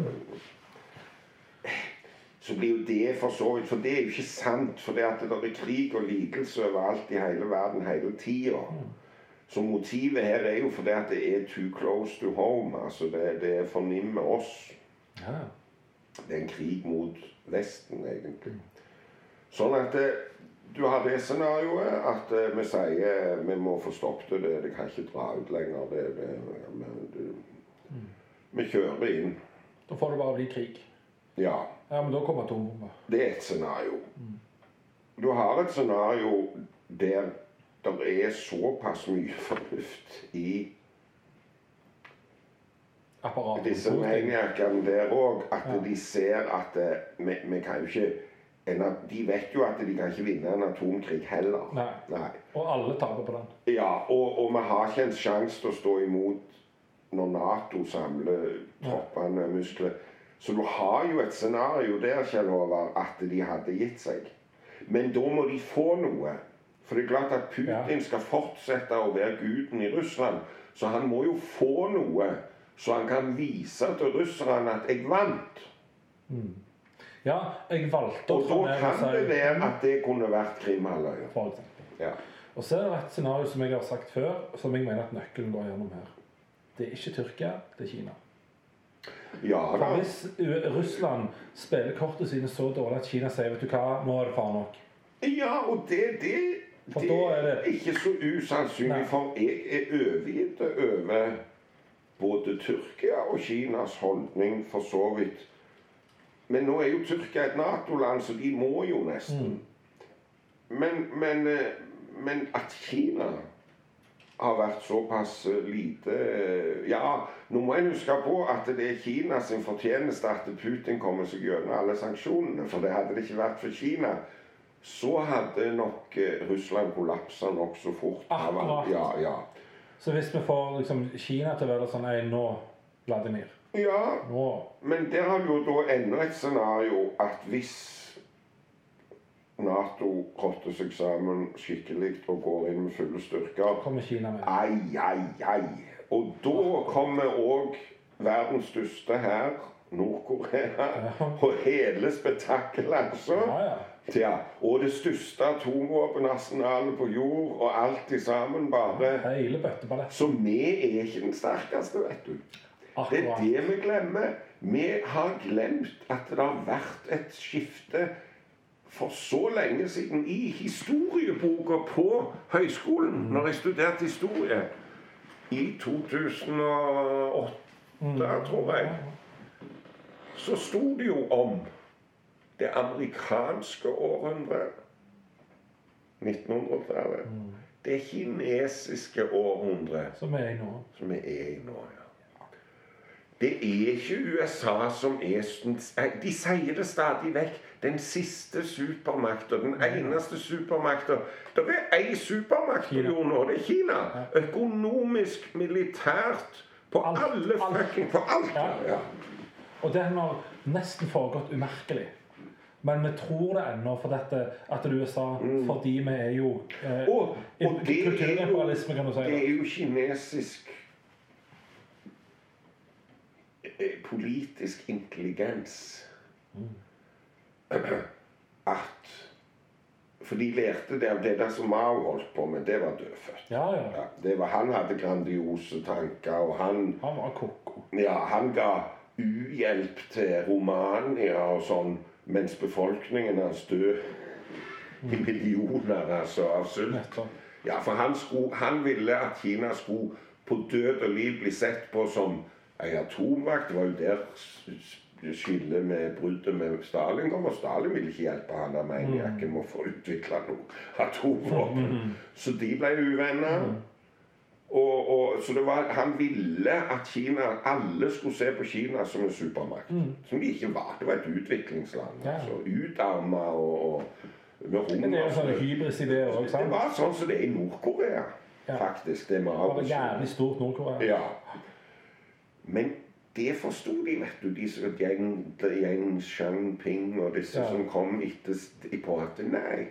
Så blir jo det for så vidt For det er jo ikke sant. For det at det er krig og lidelse overalt i hele verden hele tida. Så motivet her er jo fordi at det er too close to home. Altså det, det fornimmer oss. Ja. Det er en krig mot Vesten, egentlig. Sånn at det, du har det scenarioet at eh, vi sier vi må få stoppet det. Det kan ikke dra ut lenger. Det, det, men det, vi kjører inn. Da får det bare bli krig. Ja. Ja, men da kommer atombomber. Det er et scenario. Du har et scenario der det er såpass mye fornuft i Apparaten. disse maniacene der òg, at de ser at eh, vi, vi kan jo ikke en, De vet jo at de kan ikke vinne en atomkrig heller. Nei. Nei. Og alle taper på den. Ja, og, og vi har ikke en sjanse til å stå imot når Nato samler troppene muskler. Så du har jo et scenario der, Kjell Håvard, at de hadde gitt seg. Men da må de få noe. For det er klart at Putin skal fortsette å være guden i Russland. Så han må jo få noe, så han kan vise til russerne at 'jeg vant'. Ja, jeg valgte å Og da kan det være at det kunne vært Krimhalvøya. Ja. Og så er det et scenario som jeg har sagt før, som jeg mener at nøkkelen går gjennom her. Det er ikke Tyrkia, det er Kina. Ja For hvis Russland spiller kortene sine så dårlig at Kina sier vet du hva, nå er det far nok. Ja, og det, det, det er det- ikke så usannsynlig, Nei. for jeg er overgitt over både Tyrkia og Kinas holdning for så vidt. Men nå er jo Tyrkia et Nato-land, så de må jo nesten. Men, men, eh, men at Kina har vært såpass eh, lite eh, Ja, nå må en huske på at det er Kinas sin fortjeneste at Putin kommer seg gjennom alle sanksjonene. For det hadde det ikke vært for Kina, så hadde nok eh, Russland kollapsa nokså fort. Akkurat. Ja, ja. Så hvis vi får liksom, Kina til å være sånn Nei, nå, Vladimir. ja, Nå men der har du jo da enda et scenario at hvis Nato rotter seg sammen skikkelig og går inn med fulle styrker kommer Kina med. Ai, ai, ai. Og da kommer òg verdens største hær, Nord-Korea, og hele spetakkelet, altså. Ja, ja. Og det største atomvåpenarsenalet på jord, og alt i sammen bare. Så vi er ikke den sterkeste, vet du. Det er det vi glemmer. Vi har glemt at det har vært et skifte for så lenge siden i historieboka på høyskolen, når jeg studerte historie. I 2008, tror jeg. Så sto det jo om det amerikanske århundret. 1900-tallet. Det kinesiske århundret Som er i nå. som er i nå. ja. Det er ikke USA som er De sier det stadig vekk. Den siste supermakta. Den eneste supermakta. Det er én supermakt på jorda, og. Det er Kina. Økonomisk, militært. På Alt, alle fucking På alt. Ja. Ja. Og det har nesten foregått umerkelig. Men vi tror det ennå for dette, at det er USA, fordi vi er jo eh, Og, og det, er jo, si. det er jo kinesisk eh, politisk intelligens at For de lærte det av det der som Mao holdt på med, det var dødfødt. Ja, ja. Ja, det var, han hadde grandiose tanker, og han Han var ko-ko. ja, han ga uhjelp til Romania og sånn, mens befolkningen hans døde i millioner altså, av sult. Ja, for han, skulle, han ville at Kina skulle på død og liv bli sett på som ei atommakt. Det var jo der skille med bruddet med Stalin kom, og Stalin ville ikke hjelpe han av maniakken med å få utvikla noe atomvåpen. Så de ble uvenner. Og, og, så det var, Han ville at Kina, alle skulle se på Kina som en supermakt. Som de ikke var. Det var et utviklingsland. Ja. altså Utarma og, og med hunger. det er jo sånn hunger. hybris-ideer òg, Det var sånn som det er i Nord-Korea, Ja. faktisk. Det det var jævlig stort Nord-Korea. Ja. Men det forsto de, vet du, de som Yang, Shanping og disse Ja. som kom etter på at nei,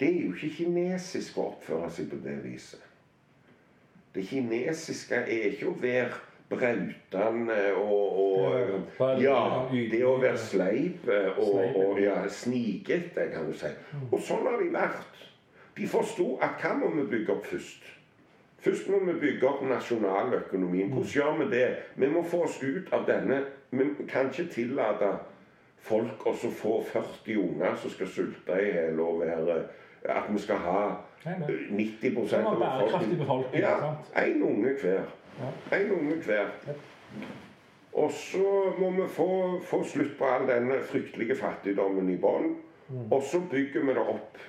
det er jo ikke kinesisk å oppføre seg på det viset. Det kinesiske er ikke å være brautende og, og Ja, det å være sleip og, Sleip, og ja, snikete, kan du si. Og sånn har de vært. De forsto at hva må vi bygge opp først? Først må vi bygge opp nasjonaløkonomien. Hvordan gjør vi det? Vi må få oss ut av denne Vi kan ikke tillate folk å så få 40 unger som skal sulte i hjel og være At vi skal ha Nei, av 90 Det var av bærekraftig befolkning, Ja, én unge hver. En unge hver. Og så må vi få, få slutt på all denne fryktelige fattigdommen i bånn. Mm. Og så bygger vi det opp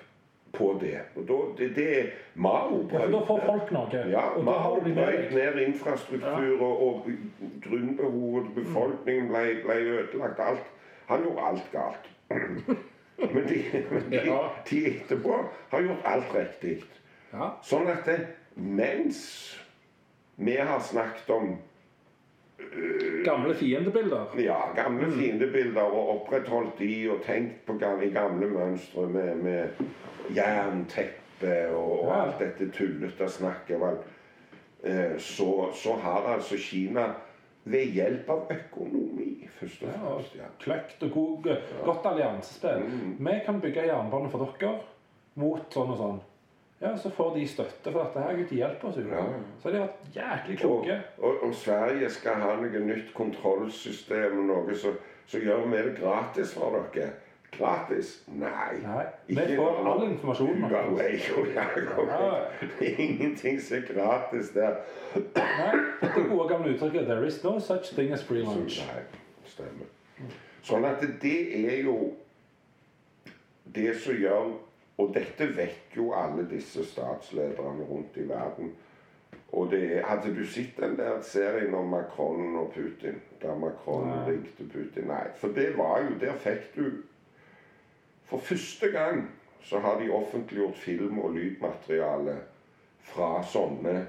på det. Og da, det, det er Mao Ja, da får folk noe. Ja, og Mao har de brøyt ned infrastruktur, og, og grunnbehovet, befolkningen ble, ble ødelagt. Alt. Han gjorde alt galt. Men de, men de, Ja. de etterpå har gjort alt riktig. Ja. Sånn at det, mens vi har snakket om Gamle fiendebilder. ja, gamle fiendebilder og opprettholdt de og tenkt på gamle, gamle mønstre med, med jernteppe og, og Ja. alt dette tullete snakket, eh, så, så har altså Kina ved hjelp av økonomi først og fremst ja. kløkt og god, godt alliansespill. Mm. Vi kan bygge jernbane for dere mot sånn og sånn. Ja, Så får de støtte for dette. her, De hjelper oss jo. Ja. Så de har vært jæklig kloke. og, og Sverige skal ha noe nytt kontrollsystem, noe så, så gjør vi det gratis for dere. Gratis? Nei. Nei, Vi får all informasjonen. Og. Ja. Det er ingenting som er gratis der. Nei, dette gode gamle uttrykket 'There is no such thing as free lunch'. nei, stemmer. Sånn at det er jo det som gjør Og dette vet jo alle disse statslederne rundt i verden. Og det er, Hadde du sett den der serien om Macron og Putin? Der Macron Nei. ringte Putin? Nei. For det var jo Der fikk du For første gang så har de offentliggjort film- og lydmateriale fra sånne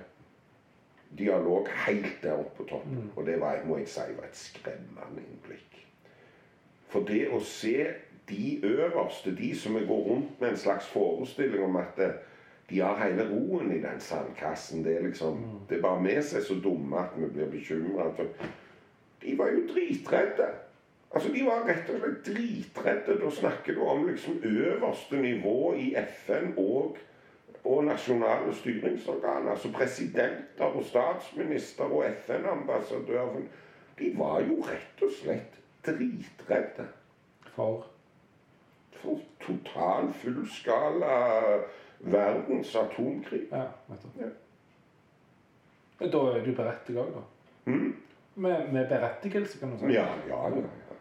dialog helt der oppe på toppen. Og det var, må jeg si, var et skremmende innblikk. For det å se de øverste, de som går rundt med en slags forestilling om at eh, de har hele roen i den sandkassen Det er liksom, det er bare vi som er så dumme at vi blir bekymra. De var jo dritredde. Altså, De var rett og slett dritredde. Da snakker du om liksom øverste nivå i FN og, og nasjonale styringsorganer. Altså presidenter og statsminister og FN-ambassadører. De var jo rett og slett dritredde for total, fullskala verdens atomkrig. Ja, vet du. Da er du berettiget òg, da. Mm. Med, med berettigelse, kan du si. Ja, ja, ja. ja.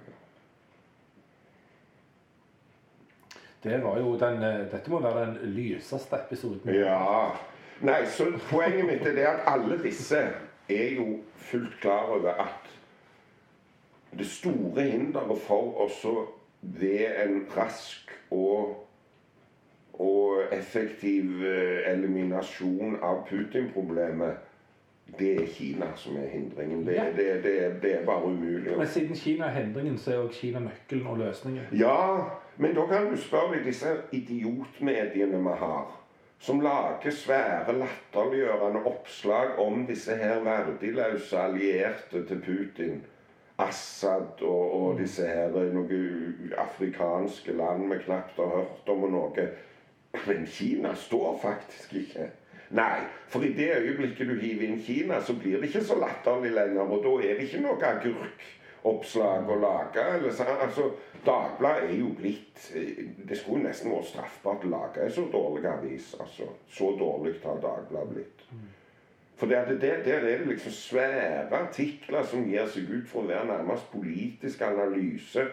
Det var jo den, eh, dette må være den lyseste episoden. Ja. Nei, så poenget mitt er det at alle disse er jo fullt klar over at det store hinderet for oss å ved en rask og, og effektiv eh, eliminasjon av Putin-problemet, det er Kina som er hindringen. Det, Ja. det, det, det er bare umulig. Men siden Kina er hindringen, så er også Kina nøkkelen og løsningen. Ja, men da kan du spørre deg disse idiotmediene vi har, som lager svære, latterliggjørende oppslag om disse her verdiløse allierte til Putin. Assad og, og disse her noen afrikanske land vi knapt har hørt om og noe. Men Kina står faktisk ikke. Nei, for i det øyeblikket du hiver inn Kina, så blir det ikke så latterlig lenger. Og da er det ikke noe agurkoppslag å lage. Altså, Dagbladet er jo blitt eh, Det skulle nesten vært straffbart å lage en så dårlig avis. altså. Så dårlig har Dagbladet blitt. For det, det, der er det liksom svære artikler som gir seg ut for å være nærmest politisk analyse.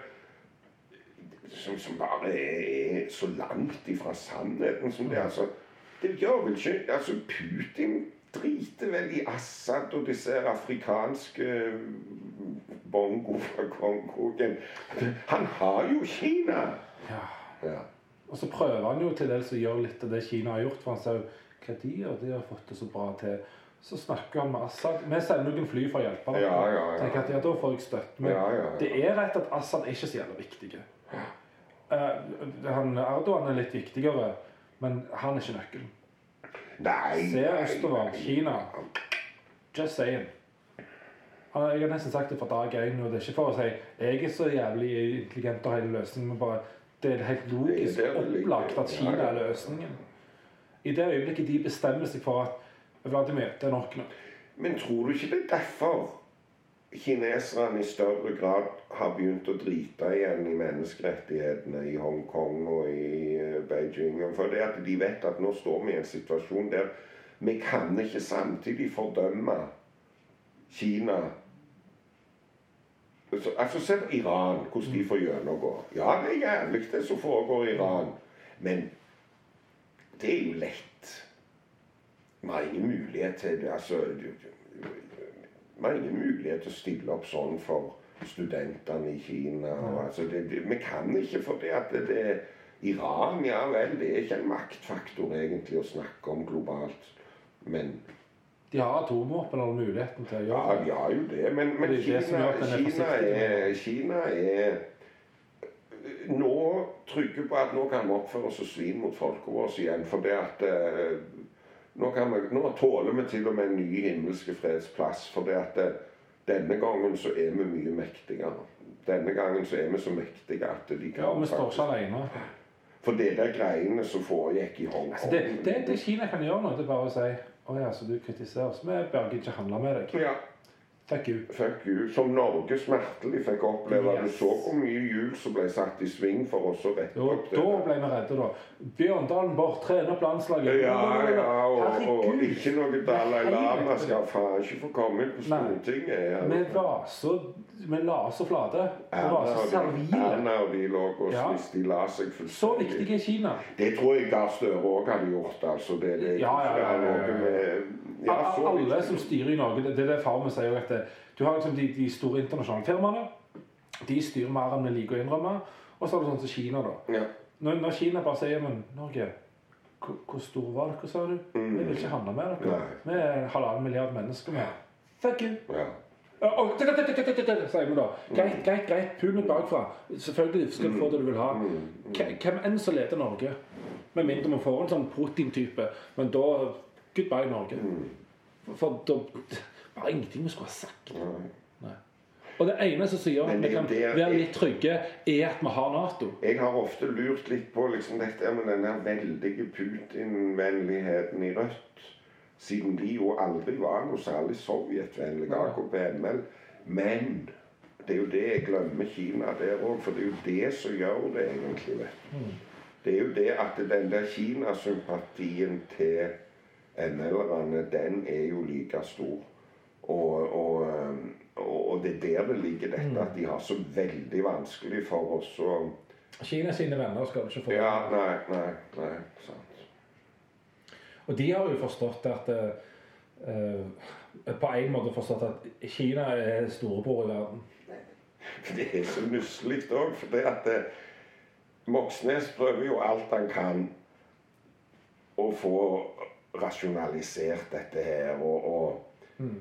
Som, som bare er, er så langt ifra sannheten som det. Altså, det gjør vel ikke altså Putin driter vel i Assad og disse afrikanske bongo fra Kongoen. Han har jo Kina. Ja. Ja. Og så prøver han jo til dels å gjøre litt av det Kina har gjort. For han ser jo hva de gjør. De har fått det så bra til. Så snakker han med Assad. Vi sender noen fly for å hjelpe dem. Ja, ja, ja. Tenker at ja, da får jeg støtte. Men Ja, ja, det er rett at Assad er ikke så jævla viktig. Uh, han, Erdogan er litt viktigere, men han er ikke nøkkelen. Nei Se østover. Kina. Just saying. Jeg har nesten sagt det fra dag én, og det er ikke for å si jeg er så jævlig intelligent og har hele løsningen, men bare det er helt logisk opplagt at Kina er løsningen. I det øyeblikket de bestemmer seg for at Vladimir, det nok. Men tror du ikke det er derfor kineserne i større grad har begynt å drite igjen i menneskerettighetene i Hongkong og i eh, Beijing? For det at de vet at nå står vi i en situasjon der vi kan ikke samtidig fordømme Kina Altså, altså Se Iran, hvordan de får gjennomgå. Ja, det er jævlig det som foregår i Iran. Men det er jo lett. Vi har ingen mulighet til. Altså, vi har ingen mulighet til å stille opp sånn for studentene i Kina. Og, altså, det, det, vi kan ikke for det at det, det Iran, ja vel, det er ikke en maktfaktor egentlig å snakke om globalt. Men De har atomvåpen og muligheten til å gjøre det. Ja, de har jo det. Men, men Det er Kina, det er Kina, er. Kina er nå trygge på at nå kan vi oppføre oss som svin mot folket vårt igjen. For det at eh, nå, kan vi, nå tåler vi til og med en ny himmelske fredsplass. For det at eh, denne gangen så er vi mye mektigere. Denne gangen så er vi så mektige at de kan Ja, vi står ikke alene. For det der greiene som foregikk i Hongkong Altså, det, det, det Kina kan gjøre nå, det er bare å si å ja, så du kritiserer oss. Vi bør ikke handle med deg. Ja, Fuck you. Fikk you. Som Norge smertelig fikk oppleve. Du så hvor mye hjul som ble satt i sving for oss å rette Jo, opp da ble vi redde, da. Bjørndalen bort, trener opp landslaget. Ja, ja, og, og ikke noe Dalai Lama skal faen ikke få komme inn på Stortinget. Ja. Vi var så Vi la oss så flate. Vi var Erna så og de- servile. Erna og de lå og Ja. de la seg Så viktig er Kina. Det tror jeg Gahr Støre òg hadde gjort. altså. Det, det, Ja, ja, ja, ja, ja. Ja, Alle som styrer i Norge, det det er det far min sier at du har liksom de, de store internasjonale firmaene. De styrer mer enn vi liker å innrømme. Og så har du sånn som Kina, da. Ja. Når, når Kina bare sier men Norge, hvor, store stor var dere, sa du? Vi vil ikke handle med dere. Vi er halvannen milliard mennesker med. Fuck you! Ja. Sier vi da. Greit, greit, greit. Pul meg bakfra. Selvfølgelig skal du få det du vil ha. Hvem hvem enn som leder Norge. Med mindre vi får en sånn Putin-type. Men da Goodbye, Norge. For da var ingenting vi skulle ha sagt. Nei. Og det eneste som gjør at vi kan det- være litt trygge, er at vi har Nato. Jeg har ofte lurt litt på liksom dette med den der veldige Putin-vennligheten i Rødt. Siden de jo aldri var noe særlig sovjetvennlige, Nei. AKP-ML. Men det er jo det jeg glemmer Kina der òg, for det er jo det som gjør det egentlig. Mm. Det er jo det at den der Kinasympatien til ML-erne, den er jo like stor. Og, og, og, det er der det ligger dette at de har så veldig vanskelig for oss å Kina sine venner skal du ikke få. Ja, nei, nei, nei. Sant. Og de har jo forstått at eh, På en måte forstått at Kina er storebror i verden. Det er så nusselig òg, for det at uh, Moxnes prøver jo alt han kan å få rasjonalisert dette her. Og, og,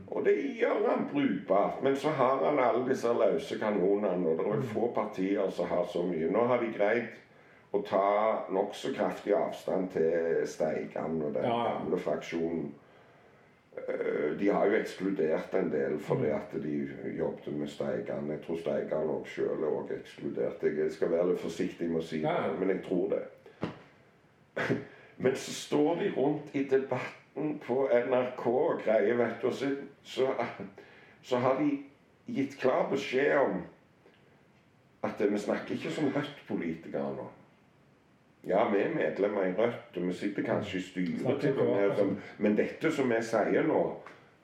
og det gjør han brukbart. Men så har han alle disse løse kanonene, og det er få partier som har så mye. Nå har de greid å ta nokså kraftig avstand til Steigan og den Ja, gamle fraksjonen. Eh, De har jo ekskludert en del fordi at de jobbet med Steigan. Jeg tror Steigan òg sjøl er også ekskludert. Jeg skal være litt forsiktig med å si det, men jeg tror det. Men så står de rundt i debatten på NRK og greier, vet du, så, så, så har de gitt klar beskjed om at vi snakker ikke som Rødt-politikere nå. Ja, vi er medlemmer i Rødt, og vi sitter kanskje i styret, men dette som vi sier nå,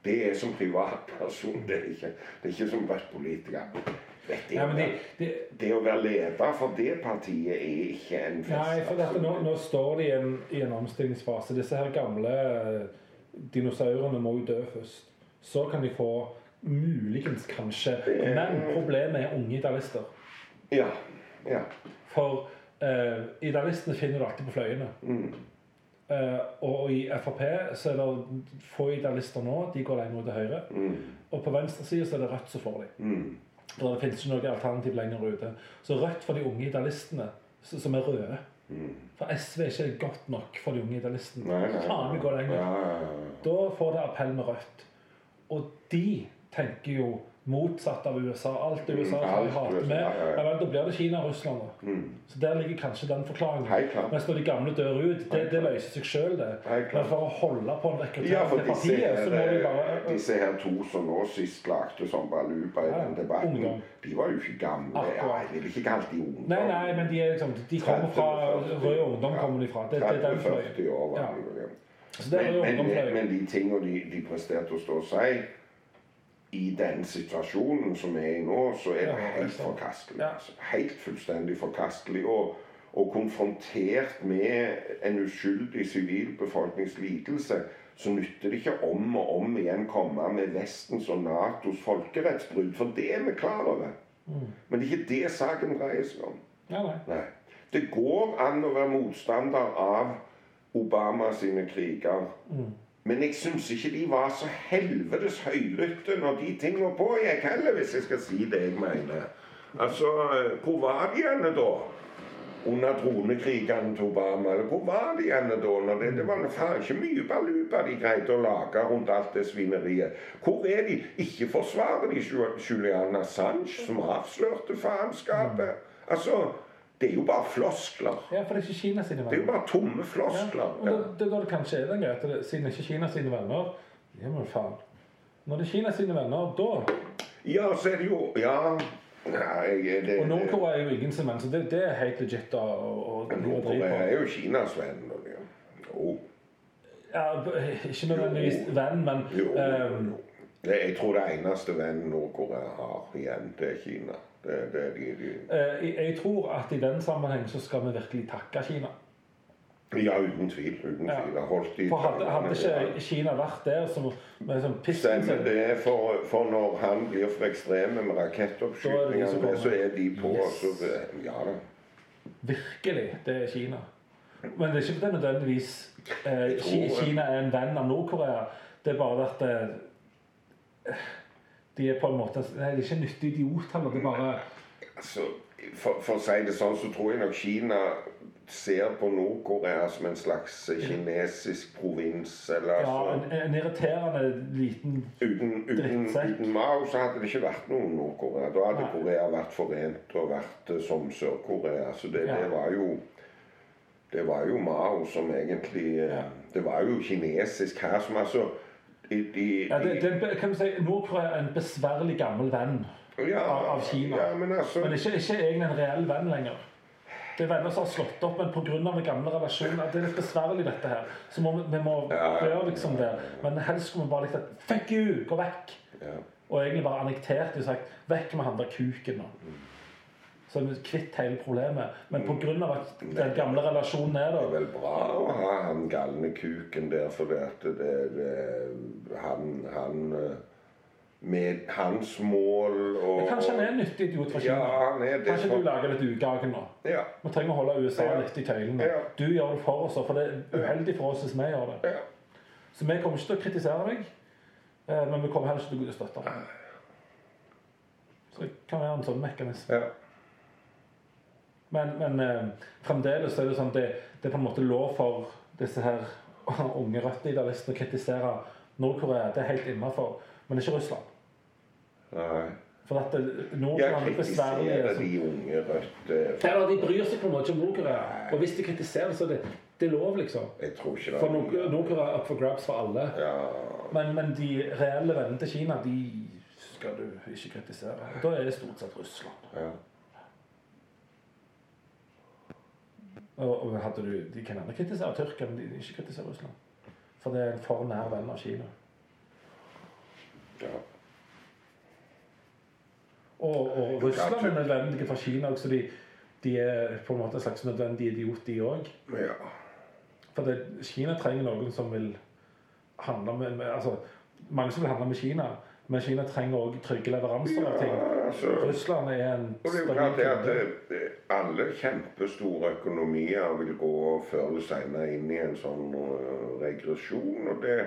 Det er som privatperson, det er ikke, det er ikke som Rødt politiker. Vet Ja, men de, de, det å være leder for det partiet er ikke en fest. Nei, for dette, nå, nå står de i en, i en omstillingsfase. Disse her gamle eh, dinosaurene må jo dø først. Så kan de få muligens, kanskje. Men problemet er unge idealister. Ja. ja. For uh, idealistene finner du alltid på fløyene. Mm. Uh, og i Frp så er det få idealister nå. De går lenger ut til høyre. Mm. Og på venstresida så er det Rødt som får dem. Mm. For det finnes ikke noe alternativ lenger ute. Så Rødt for de unge idealistene, som er røde. Mm. For SV er ikke godt nok for de unge idealistene. Faen, vi går lenger. Da får det appell med Rødt. Og de tenker jo motsatt av USA. Alt det USA Mm, har alt hatt med. ja, ja. Ja vel, da blir det Kina og Russland. Mm. Så der ligger kanskje den forklaringen. Hei. Mens når de gamle dør ut, det, det løser seg sjøl, det. Hei. Men for å holde på en rekruttering til partiet, så må de her, bare disse her to som nå sist lagde som baluba i den debatten, ungdom. de var jo ikke gamle. Jeg vil ikke kalle de ungdom. Nei, nei, men de, er liksom, de kommer fra 30-40. Rød Ungdom. kommer de fra. Det, det er den fløyen. 30-40 år var det Men, men, men de tingene de, de presterte å stå og si i den situasjonen som vi er i nå, så er det helt forkastelig. Altså, helt fullstendig forkastelig. Og, og konfrontert med en uskyldig sivilbefolknings lidelse, så nytter det ikke om og om igjen komme med Vestens og Natos folkerettsbrudd, for det er vi klar over. Mm. Men det er ikke det saken dreier seg om. Ja, nei. Nei. Det går an å være motstander av Obama sine kriger. Men jeg syns ikke de var så helvetes høylytte når de tingene pågikk heller, hvis jeg skal si det jeg mener. Altså, eh, hvor var de henne da? Under dronekrigene til Obama? Eller hvor var de henne da? Når det, det var faen ikke mye baluba de greide å lage rundt alt det svineriet. Hvor er de? Ikke forsvarer de Ju- Julian Assange, som avslørte faenskapet. Altså, det er jo bare floskler. Ja, for det er ikke Kina sine Det er jo bare tomme Ja. floskler. Og da, det er det kanskje den greia, siden det ikke er Kina sine venner Ja, men faen. Når det er Kina sine venner, da Ja, så er det jo Ja. Nei, det, Og Nord-Korea er jo ingen sin venn, så det, det er helt legit da og, å Nord-Korea er jo Kinas venn. og Jo. Ja, ikke nødvendigvis venn, men Jo, jo, ehm, jo. Jeg tror det eneste vennen Nord-Korea har igjen, det er Kina. Det, det de, de. eh, jeg, jeg tror at i den sammenheng så skal vi virkelig takke Kina. Ja, uten tvil. uten Ja. tvil. De For hadde, hadde ikke Kina vært der som med sånn pissen Stemmer det. For, for når han blir for ekstreme med det rakettoppskytingene, så er de på. Yes. Så ja da. Virkelig, det er Kina. Men det er ikke fordi nødvendigvis eh, Kina er en venn av Nord-Korea. Det er bare at eh, de er på en måte Det er ikke nyttig idiot heller. Det er bare Altså, for, for å si det sånn, så tror jeg nok Kina ser på Nord-Korea som en slags kinesisk provins. Eller ja, altså, en, en irriterende liten uten, uten, uten Mao så hadde det ikke vært noen Nord-Korea. Da hadde Nei. Korea vært forent og vært eh, som Sør-Korea. Så det, Ja. det var jo det var jo Mao som egentlig eh, Ja. Det var jo kinesisk her som altså de, de, ja, det, det, er en- kan du si, Nord-Korea er en besværlig gammel venn ja, av, av Kina. Ja, men altså Men ikke, ikke egentlig en reell venn lenger. Det er venner som har slått opp, men pga. den gamle relasjonen Det er litt besværlig, dette her. Så må vi, vi må Ja, ja, gjøre liksom det. Men helst skulle vi bare likt at Fuck you! Gå vekk! ja. Og egentlig bare annektert og sagt Vekk med han der kuken nå. Så er vi kvitt hele problemet. Men pga. at den gamle relasjonen er Det er vel bra å ha han galne kuken der, for det er det, det han, han eh, Med hans mål og Men Kanskje han er en nyttig idiot for Kina. Ja, han er det. Kanskje for- du lager litt ugage nå. Ja. Vi trenger å holde USA Ja. litt i tøylene. Ja. Du gjør det for oss, for det er uheldig for oss hvis vi gjør det. ja. Så vi kommer ikke til å kritisere deg, eh, men vi kommer heller ikke til å støtte deg. Så det kan være en sånn mekanisme. ja. Men, men eh, fremdeles er det sånn det, det er på en måte lov for disse her unge rødt-idealistene å kritisere Nord-Korea. Det er helt innafor. Men ikke Russland. Nei. For at det- Jeg Nord-Korea er Jeg kritiserer de unge rødt eh, Eller de bryr seg på en måte ikke om Nord-Korea. Og hvis de kritiserer, så er det, det er lov, liksom. Jeg tror ikke det For Nord- Nord-Korea er up for grabs for alle. Ja. Men, men de reelle vennene til Kina, de skal du ikke kritisere. Da er det stort sett Russland. ja. Og, og hadde du, De kan gjerne kritisere Tyrkia, men de ikke kritisere Russland. For det er en for nær venn av Kina. Ja. Og, og Russland er nødvendige for Kina så de, de er på en måte en slags nødvendig idiot, de òg. ja. For det, Kina trenger noen som vil handle med, med altså, Mange som vil handle med Kina, men Kina trenger òg trygge leveranser av ting. ja altså, Russland er en Og det er jo klart at eh, alle kjempestore økonomier vil gå før eller senere inn i en sånn eh, regresjon. Og det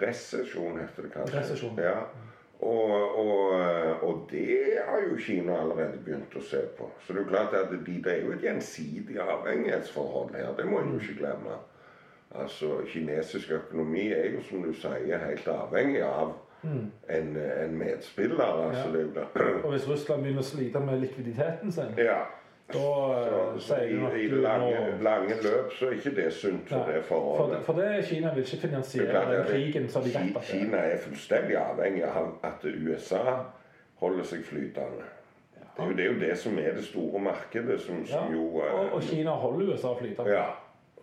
Resesjon heter det kanskje. Resesjon. Ja. Og, og, eh, og det har jo Kina allerede begynt å se på. Så det er jo klart at de, det er jo et gjensidig avhengighetsforhold her. Det må en jo ikke glemme. Altså, Kinesisk økonomi er jo, som du sier, helt avhengig av en, en medspiller. Altså, Ja. det er jo. Og hvis Russland begynner å slite med likviditeten sin, Ja. da Så, eh, så i, i lange, nå... lange løp så er ikke det sunt for Nei, det for, forholdet. for det Kina vil ikke er finansiere den krigen som de vet at. Kina er fullstendig avhengig av at USA holder seg flytende. Det er jo det, er jo det som er det store markedet, som, Ja. jo eh, Og, og Kina holder USA flytende. Ja.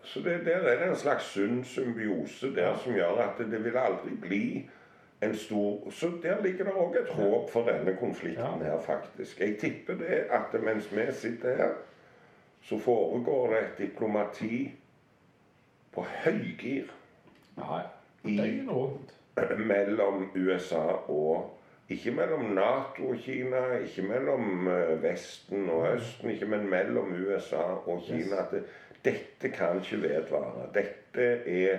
Så det, der er det en slags sunn symbiose der som gjør at det, det vil aldri bli en stor Så der ligger det òg et håp for denne konflikten her, faktisk. Jeg tipper det at mens vi sitter her, så foregår det et diplomati på høygir Nei. Døgnet rundt. mellom USA og Ikke mellom Nato og Kina, ikke mellom eh, Vesten og Østen, ikke, men mellom USA og Kina. Det, dette kan ikke vedvare. Dette er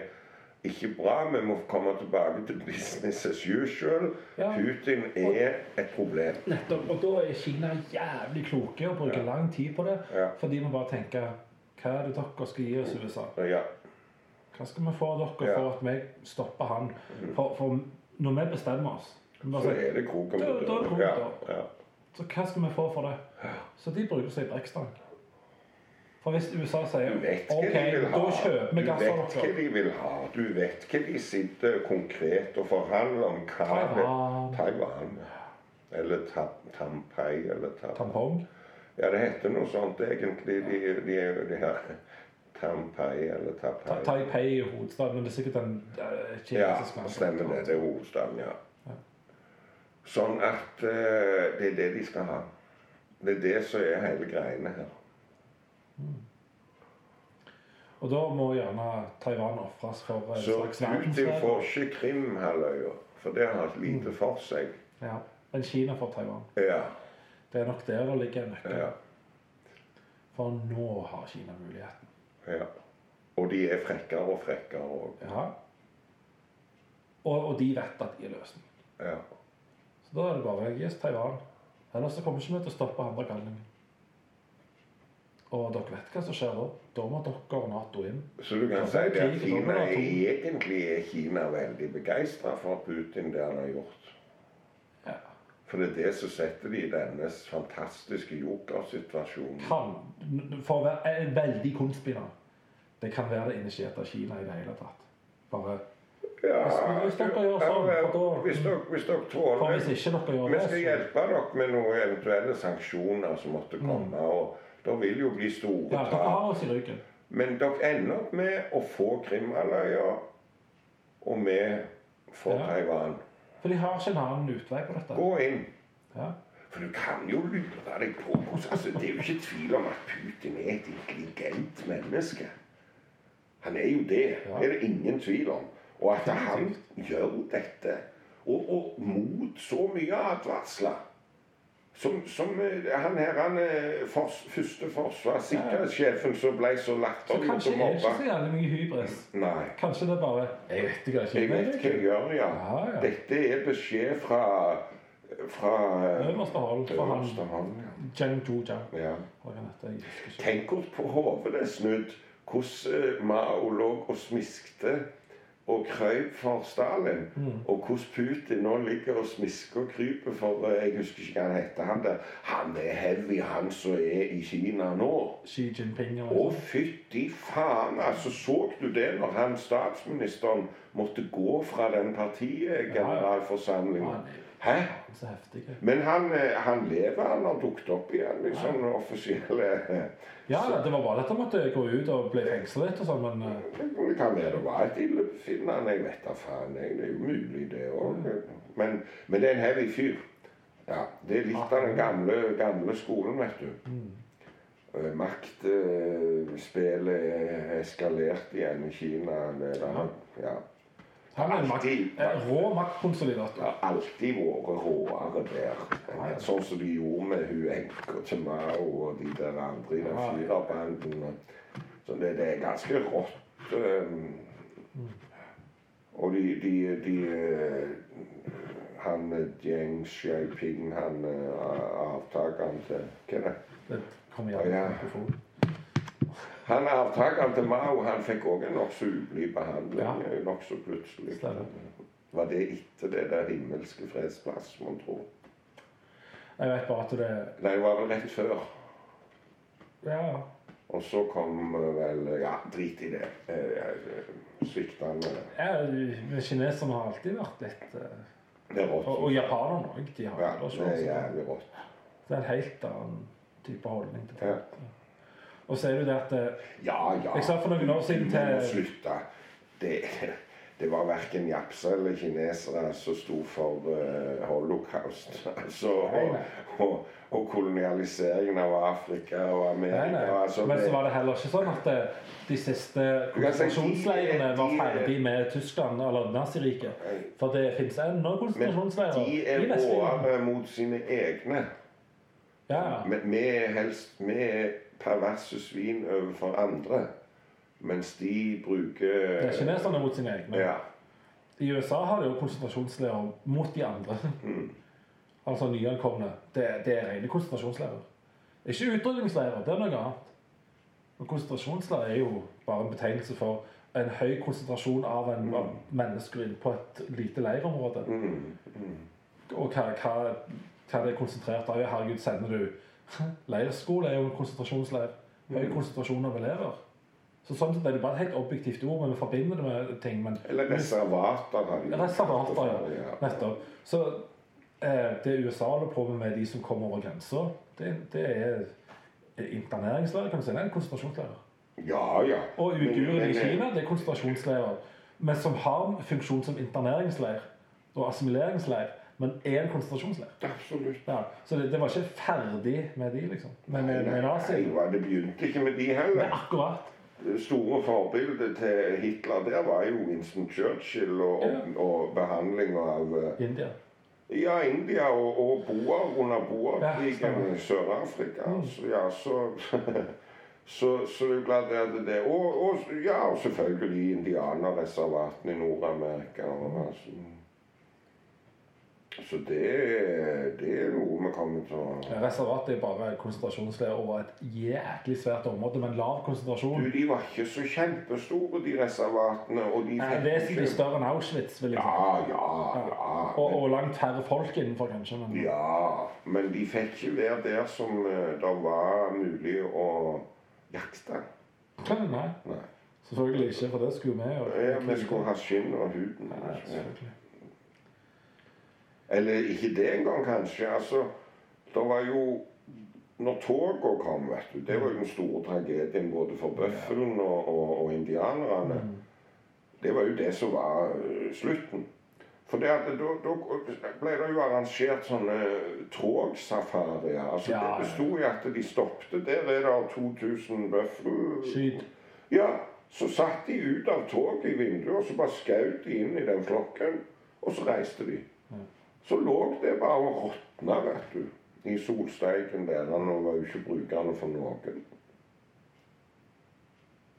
ikke bra. Vi må komme tilbake til business as usual. Ja. Putin er et problem. Nettopp. Og da er Kina jævlig kloke og bruker lang tid på det. Ja. Fordi vi bare tenker Hva er det dere skal gi oss, USA? Ja. Hva skal vi få av dere Ja. for at vi stopper han? For, for når vi bestemmer oss bare Så er det er døren. Ja, ja. Så hva skal vi få for det? Så de bruker seg brekkstang. For hvis USA sier OK, de vil vi ha. av dere. Du vet hva de vil ha. Du vet hva de sitter konkret og forhandler om. hva Taiwan. Taiwan. Eller ta, Tampai eller ta, Tampong. Ja, det heter noe sånt egentlig. De, de er de her Tampai eller Ta- Tapai. Taipei er hovedstaden, men det er sikkert en uh, Ja, stemmer det. Det er hovedstaden, ja. Sånn at uh, det er det de skal ha. Det er det som er hele greiene her. Og da må gjerne Taiwan ofres for en Så slags Putin får verdensfred. ikke Krimhalvøya, for det har lite for seg. Ja. Men Kina får Taiwan. Ja, Det er nok der det ligger en nøkkel. ja, For nå har Kina muligheten. ja. Og de er frekkere og frekkere òg. Ja. Og, og de vet at de er løsning. Ja. Så da er det bare oss Taiwan. Ellers så kommer ikke vi til å stoppe andre galningen. Og dere vet hva som skjer da. Da må dere og Nato inn. Så du kan si det at Kina er, egentlig er Kina veldig begeistra for Putin, det han har gjort. Ja. For det er det som setter de i denne fantastiske jokersituasjonen. Kan, for å være veldig konspirant, det kan være det initiert av Kina i det hele tatt. Bare, Ja, Hvis- dere gjør sånn, ja, for da- hvis, dere, hvis dere tåler Vi skal hjelpe dere med noen eventuelle sanksjoner som måtte komme. og Det vil jo bli store. Ja, tap. Men dere ender opp med å få Krimhalvøya, og vi får Ja. Taiwan. For de har ikke en annen utvei på dette. Gå inn. Ja. For du kan jo lure deg på altså, Det er jo ikke tvil om at Putin er et intelligent menneske. Han er jo det. Ja. Det er det ingen tvil om. Og at han gjør dette, og, og mot så mye advarsler som, som eh, han her, han er fors, første forsvarssikkerhetssjefen som ble så lagt opp mot Så latterlig kanskje det er ikke så jævlig mye hybris. Nei. Kanskje det er bare Jeg vet ikke. Jeg vet hva jeg gjør, ja. Ja, ja. Dette er beskjed fra fra eh, Øverste hold Fra han øverste hold. ja. Zheng Zhujiang. Ja. Tenk hvordan på hodet det er snudd. Hvordan eh, Mao lå og smiskte og krøp for Stalin. Mm. Og hvordan Putin nå ligger og smisker og kryper for eh, Jeg husker ikke hva han heter. Han der. Han er heavy, han som er i Kina nå. Xi Jinping og Å, fytti faen! altså Så du det når han statsministeren måtte gå fra den partigeneralforsamlingen? Ja, er Hæ? Så heftig. Men han, eh, han lever, han har dukket opp igjen liksom, ja. offisielle Ja, Ja, det var bare at han måtte gå ut og bli fengslet og sånn, men eh, Det kan være det var et illebefinnende, jeg vet da faen. Det er jo mulig, det òg. Men, men det er en heavy fyr. Ja, Det er litt av den gamle, gamle skolen, vet du. Mm. Maktspillet eskalerte igjen i Kina. Det ja. Han er en makt, Alltid. eh, rå maktkonsolidator. Det har alltid vært råere der. Sånn som de gjorde med hun enka til Mao og de der andre i den firerbanden. Så det, det er ganske rått. Um, og de, de, de eh, Han Jiang Xiaoping, han eh, avtakeren til Hva er det? Det kommer Ja, gjerne ja. på mikrofon. Han avtakeren til Mao han fikk òg en nokså ublid behandling Ja. eh, nokså plutselig. Stemmer. Var det etter det der himmelske fredsplass, mon tro? Jeg vet bare at det Nei, det var vel rett før. Ja. Og så kom eh, vel Ja, drit i det. Eh, Sviktende ja Kineserne har alltid vært litt Det er rått. Og, og japanerne òg. De har Ja, det er jævlig rått. det er en helt annen type holdning til Ja. Og så er det det at eh, Ja, ja. Jeg sa for noen år siden til- må slutte. Det, det var verken japser eller kinesere som sto for uh, holocaust. Altså, og, og, og kolonialiseringen av Afrika og Amerika. Nei, nei. Altså, Men så var det heller ikke sånn at eh, de siste konsentrasjonsleirene var ferdig med Tyskland eller Naziriket. For det finnes ennå Men konsentrasjonsleirer de er råere mot sine egne. Ja, Men Vi er helst vi er perverse svin overfor andre, mens de bruker Det er kineserne mot sine egne. Ja. I USA har de jo konsentrasjonsleirer mot de andre. Mm. Altså nyankomne. Det, det er rene konsentrasjonsleirer. Ikke utrydningsleirer, det er noe annet. Men konsentrasjonsleir er jo bare en betegnelse for en høy konsentrasjon av, en, av mennesker på et lite leirområde. Mm, mm. Og hva, hva, hva det er konsentrert av. Herregud, sender du Leirskole er jo en konsentrasjonsleir. Høy Mm. konsentrasjon av elever. Så sånn sett er det bare et helt objektivt ord, men vi forbinder det med ting. Men Eller reservater. Reservater, ja. Nettopp. Så eh, det USA holder på med de som kommer over grensa, det, det er interneringsleirer, kan du si. Det er en konsentrasjonsleirer. Ja, ja. Og uigurene i eh, Kina, det er konsentrasjonsleirer. Men som har funksjon som interneringsleir og assimileringsleir, men er en konsentrasjonsleir. Absolutt. Ja, så det, det var ikke ferdig med de, liksom. Men med, med Nei, nazi. hva, det begynte ikke med de heller. Men akkurat. Det store forbildet til Hitler der var jo Winston Churchill og, og, og behandling av eh, India. Ja, India og, og Boer under Ja, Boerkrigen ja, i Sør-Afrika. Mm. Så, ja, så, så, så det er klart det det og, og, ja, og selvfølgelig indianerreservatene i Nord-Amerika. og Altså. Så det, det er noe vi til å Ja, er bare konsentrasjonsleir over et jæklig svært område, men lav konsentrasjon. Du, de var ikke så kjempestore, de reservatene. Og de fikk vesentlig ikke- større enn Auschwitz, vil jeg si. Ja, ja, ja. Og, og langt færre folk innenfor, kanskje. Men Ja, men de fikk ikke være der som eh, det var mulig å jakte. Nei, Nei. selvfølgelig ikke, for det skulle vi jo. Ja, vi skulle ha skinn og huden. Nei, selvfølgelig. Eller ikke det engang, kanskje. Altså, det var jo Når toget kom, vet du, det var jo den store tragedien både for bøffelen og, og, og indianerne. Mm. Det var jo det som var eh, slutten. For det at da, da ble det jo arrangert sånne togsafarier. Altså, Ja, det besto i at de stoppet. Der er det 2000 bøffel... Ja, så satt de ut av toget i vinduet, og så bare skjøt de inn i den flokken. Og så reiste de. Så lå det bare og råtna, vet du, i solsteiken der. Han var jo ikke brukende for noen.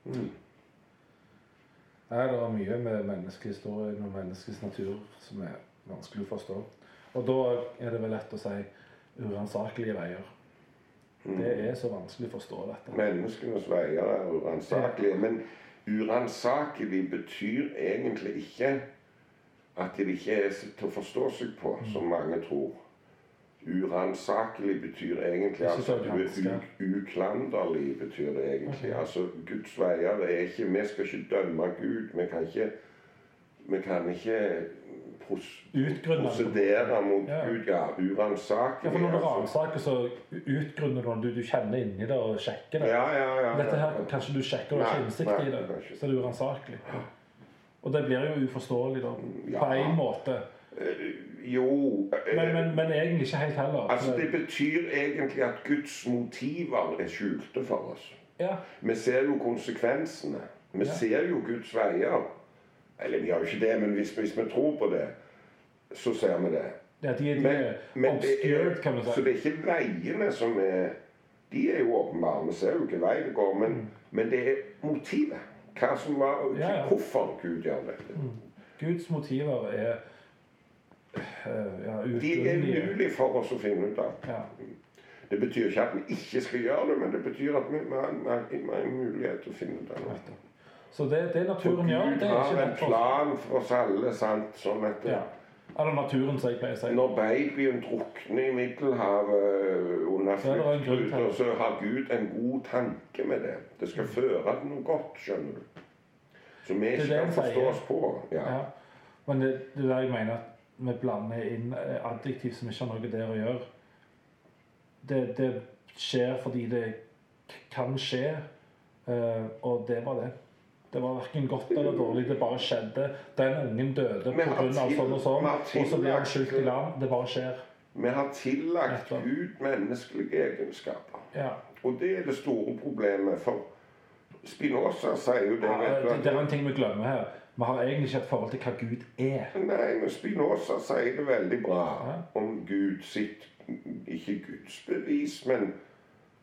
Mm. Nei, det er mye med menneskehistorien og menneskets natur som er vanskelig å forstå. Og da er det vel lett å si uransakelige veier. Det er så vanskelig å forstå dette. Menneskenes veier er uransakelige. Men uransakelig betyr egentlig ikke at det ikke er til å forstå seg på, som mange tror. Uransakelig betyr egentlig altså du er uklanderlig, betyr det egentlig. Altså Guds veier er ikke Vi skal ikke dømme Gud. Vi kan ikke Vi kan ikke pros prosedere mot Ja. Gud, ja, uransakelig. Ja, for når du altså. ransaker, så utgrunner du du, du kjenner inni det og sjekker det. Ja, ja, ja. Dette her, kanskje du sjekker og har ikke innsikt i det, så så er det uransakelig. Og det blir jo uforståelig, da. På én måte. Jo eh, Men, men, men egentlig ikke helt heller. Altså, Det betyr egentlig at Guds motiver er skjulte for oss. Ja, Vi ser jo konsekvensene. Vi Ja. ser jo Guds veier. Eller vi har jo ikke det, men hvis, hvis vi tror på det, så ser vi det. ja, de, de Men, er men det obscured, er, kan du så det er ikke veiene som er De er jo åpenbare. Vi ser jo hvilken vei det går. Men, men det er motivet. Hva som var, Mm. Ja, ja. Hvorfor Gud gjør dette. Guds motiver er eh, ja, De er umulig for oss å finne ut av. Ja. Det betyr ikke at vi ikke skal gjøre det, men det betyr at vi har en mulighet til å finne ut av det. Så det, det naturen gjør, det er har ikke en lett for plan for oss alle, sant? sånn at ja. Eller naturen, som jeg pleier å si. når babyen drukner i Middelhavet under er til fluktruter, det. så har Gud en god tanke med det. Det skal føre til noe godt, skjønner du. Så vi ikke kan oss på. Ja. Ja. Men det, det er der jeg mener at vi blander inn eh, adjektiv som ikke har noe der å gjøre. Det, det skjer fordi det kan skje, eh, og det var det. Det var verken godt eller dårlig, det bare skjedde. Den ungen døde pga. sånn og sånn, og så blir han skylt i land. Det bare skjer. Vi har tillagt Nettopp. Gud menneskelige egenskaper. Ja. Og det er det store problemet. For Spinoza sier jo det. Ja, det, det er en ting vi glemmer her. Vi har egentlig ikke et forhold til hva Gud er. Nei, men Spinoza sier det veldig bra Ja. om Gud sitt Ikke Guds bevis, men,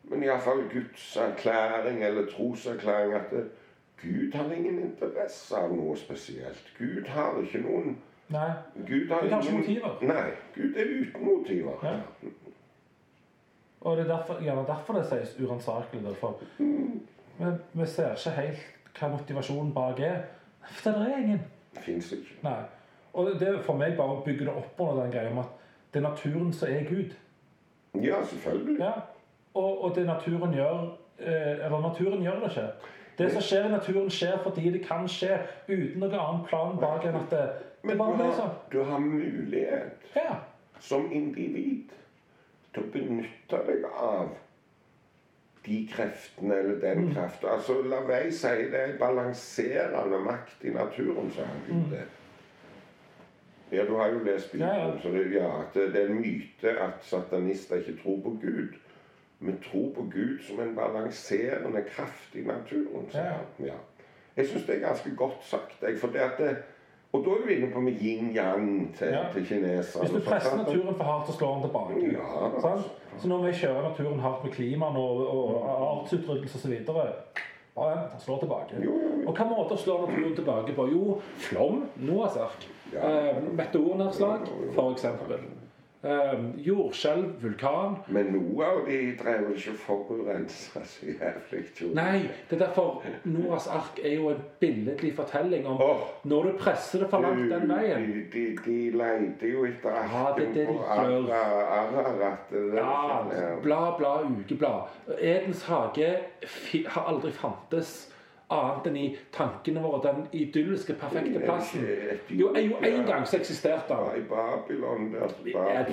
men iallfall Guds erklæring eller troserklæring. At det, Gud har ingen interesse av noe spesielt. Gud har ikke noen Nei. Gud har, Gud har ikke motiver. Nei, Gud er uten motiver. Ja. Og det er derfor, ja, derfor det sies uransakelig. Derfor. Men vi ser ikke helt hva motivasjonen bak er. For det er ingen. Det fins ikke. Nei. Og det for meg bare å bygge det opp under den greia om at det er naturen som er Gud. Ja, selvfølgelig. Ja. Og, og det naturen gjør eh, Eller naturen gjør det ikke. Det som skjer i naturen, skjer fordi det kan skje uten noen annen plan bak enn at det, Men du har, du har mulighet Ja. som individ til å benytte deg av de kreftene eller Mm. den kraften. Altså, meg si det er balanserende makt i naturen, sa han Gud det. Ja, du har jo lest Bibelen, Mm. Ja, ja. så det, ja, det, det er en myte at satanister ikke tror på Gud. Men tro på Gud som en balanserende kraft i naturen, Ja. Ja. Jeg syns det er ganske godt sagt. Jeg, det og da er du inne på med yin-yang til, Ja. til kineserne. Hvis du presser naturen for hardt, så slår den tilbake. Ja, Sant? Så når vi kjører naturen hardt med klimaet og, og artsutryddelse osv. Bare vent, den slår tilbake. Jo, jo, jo. Og hva måter slår naturen tilbake på? Jo, flom, Noahs ark, Ja. eh, meteornedslag, f.eks. Eh, jordskjelv, vulkan. Men Noah og de drev ikke forurensa så jævlig. Nei, det er derfor Noahs ark er jo en billedlig fortelling om oh, når du presser det for langt den veien. De, de, de leide jo etter Ja, det er arken det de på Ararat. Ja, bla, bla, ukeblad. Edens hage har aldri fantes annet enn i tankene våre. Den idylliske, perfekte plassen. Jo, jo en gang så eksisterte det. I Babylon der.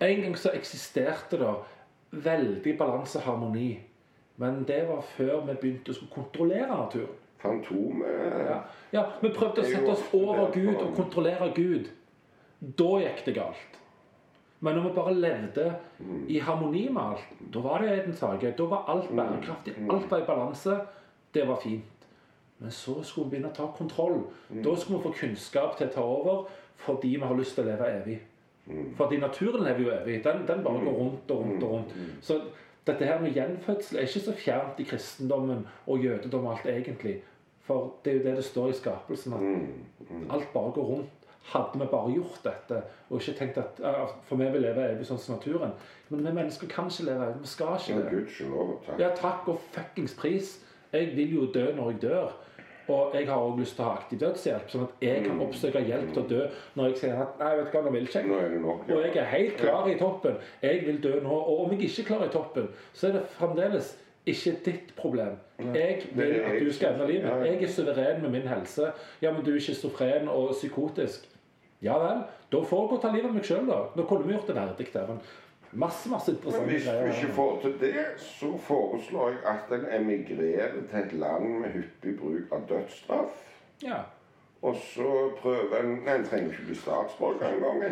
En gang så eksisterte det veldig balanse og harmoni. Men det var før vi begynte å kontrollere naturen. Fantomet Ja. ja, Vi prøvde å sette oss over Gud og kontrollere Gud. Da gikk det galt. Men når vi bare levde i harmoni med alt, da var det Edens hage. Da var alt bærekraftig. Alt var i balanse. Det var fint. Men så skulle vi begynne å ta kontroll. Da skulle vi få kunnskap til å ta over fordi vi har lyst til å leve evig. Fordi naturen lever jo evig. Den, den bare går rundt og rundt og rundt. Så dette her med gjenfødsel er ikke så fjernt i kristendommen og jødedom og alt egentlig. For det er jo det det står i skapelsen. at Alt bare går rundt. Hadde vi bare gjort dette og ikke tenkt at For vi vil leve evig sånn som naturen. Men vi mennesker kan ikke leve evig. Vi skal ikke det. Ja, takk og fuckings pris. Jeg vil jo dø når jeg dør. Og jeg har også lyst til å ha aktiv dødshjelp, sånn at jeg kan oppsøke hjelp til å dø når jeg sier at nei, vet du hva, nå vil jeg ikke. Er det nok. Og jeg er helt klar i toppen. Jeg vil dø nå. Og om jeg ikke er klar i toppen, så er det fremdeles ikke ditt problem. Jeg vil at du skal endre livet. ja, ja. Jeg er suveren med min helse. Ja, men du er schizofren og psykotisk. Ja vel. Da får jeg gå og ta livet av meg sjøl, da. Nå kunne vi gjort det verdig der. Men masse, masse Men interessante hvis du ikke får til det, så foreslår jeg at en emigrerer til et land med hyppig bruk av dødsstraff. Ja. Og så prøver en En trenger ikke bli statsborger engang.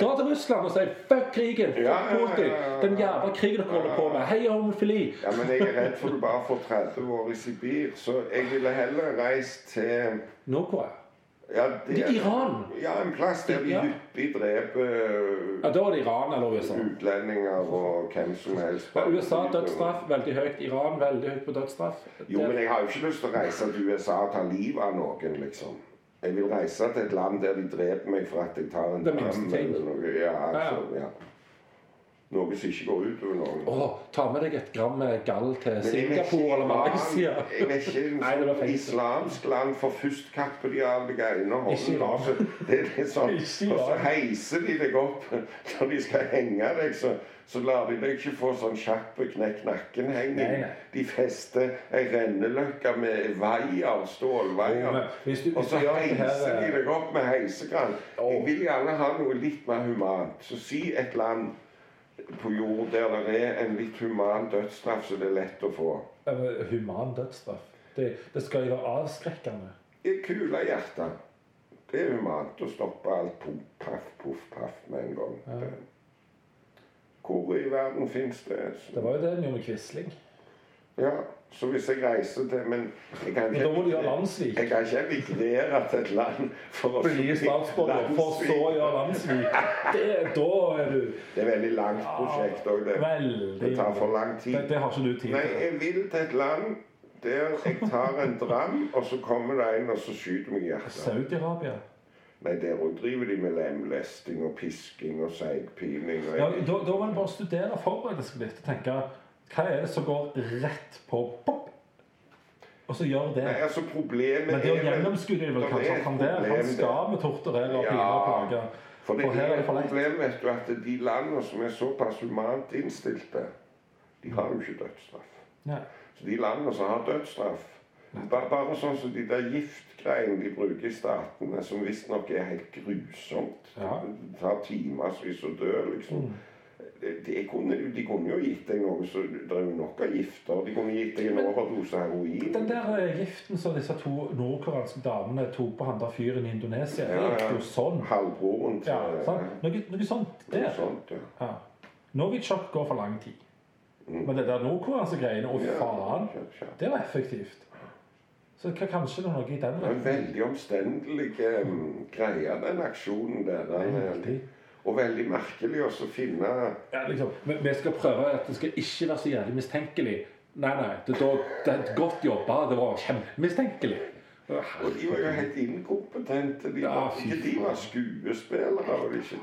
Dra til Russland og si 'fuck krigen', fuck Ja, ja, ja, Putin', ja, ja. den jævla krigen dere holder på med. Hei, homofili. Ja, men jeg er redd for du bare får 30 år i Sibir, så jeg ville heller reist til Nord-Korea. Ja, Det er Iran. Ja, en plass der de hyppig dreper Ja, Da er det Iran eller USA. utlendinger og hvem som helst. Ja, USA dødsstraff, veldig høyt. Iran veldig høyt på dødsstraff. Jo, men jeg har jo ikke lyst til å reise til USA og ta livet av noen, liksom. Jeg vil reise til et land der de dreper meg for at jeg tar en Det minste ting. Ja, altså, ja. Noe som ikke går ut over noen. Åh, ta med deg et gram med gall til Singapore eller Malaysia. Jeg vet ikke, Nei, det var islamsk land, for først kapper de av deg ene hånden. Iran. og så- Det er sånn, og så heiser de deg opp når de skal henge deg. Så, så lar de deg ikke få sånn kjapp knekk nakken-henging. De fester ei renneløkke med vaier, stålvaier. du- Og så heiser de eh, deg opp med heisekran. Jeg vil gjerne ha noe litt mer humant. Så si et land på jord der det er en litt human dødsstraff, som det er lett å få. eh, Human dødsstraff. Det, det skal jo være avskrekkende. I kule hjertet. Det er humant å stoppe alt poff, paff, poff, paff med en gang. Ja. Hvor i verden fins det? Det var jo det med Quisling. Ja, så hvis jeg reiser til Men jeg kan Men da må du gjøre landssvik. Jeg kan ikke emigrere til et land for å Bli statsborger, for så å gjøre landssvik. Det, da er du Det er veldig langt prosjekt òg, det. veldig Det tar for lang tid. Det, det har ikke du tid til. Nei, jeg vil til et land der jeg tar en dram, og så kommer det en og så skyter meg i hjertet. Saudi-Arabia. Nei, der òg driver de med lemlesting og pisking og seigpining. Ja, da, da må en bare studere og forberede seg litt og tenke hva er det som går rett på pop? Og så gjør det. Nei, altså problemet Men det å er gjennomskue vel kanskje at han der han skal med torturere og Ja. pine og plage. For det er et problem, vet du, at de landene som er såpass humant innstilte, de har jo ikke dødsstraff. Nei. Så de landene som har dødsstraff bare, Bare sånn som de der giftgreiene de bruker i statene, som visstnok er helt grusomt. Ja. Det tar timevis å dø, liksom. Mm. Det- Det kunne, de kunne jo gitt deg noe så Det er jo nok av gifter. De kunne gitt deg en overdose heroin. Den der eh, giften som disse to nordkoreanske damene tok på han der fyren i Indonesia, det Ja, gikk jo sånn. Halvbroren til Ja, sånn. Noe, noe sånt noe sånt, ja. Ja. Novichok går for lang tid. Mm. Men det der nordkoreanske greiene, å Ja, faen, ja, ja. det var effektivt. Så hva, kanskje det er noe i den Det retningen. veldig omstendelig um, greie, den aksjonen der. Den, eh, Veldig. Og veldig merkelig også å finne Ja, liksom, vi, skal prøve at det skal ikke være så jævlig mistenkelig. Nei, nei, det, det er godt jobba. Det var kjempemistenkelig. Og de var jo helt inkompetente. De var, ja, de var skuespillere. Og de ikke,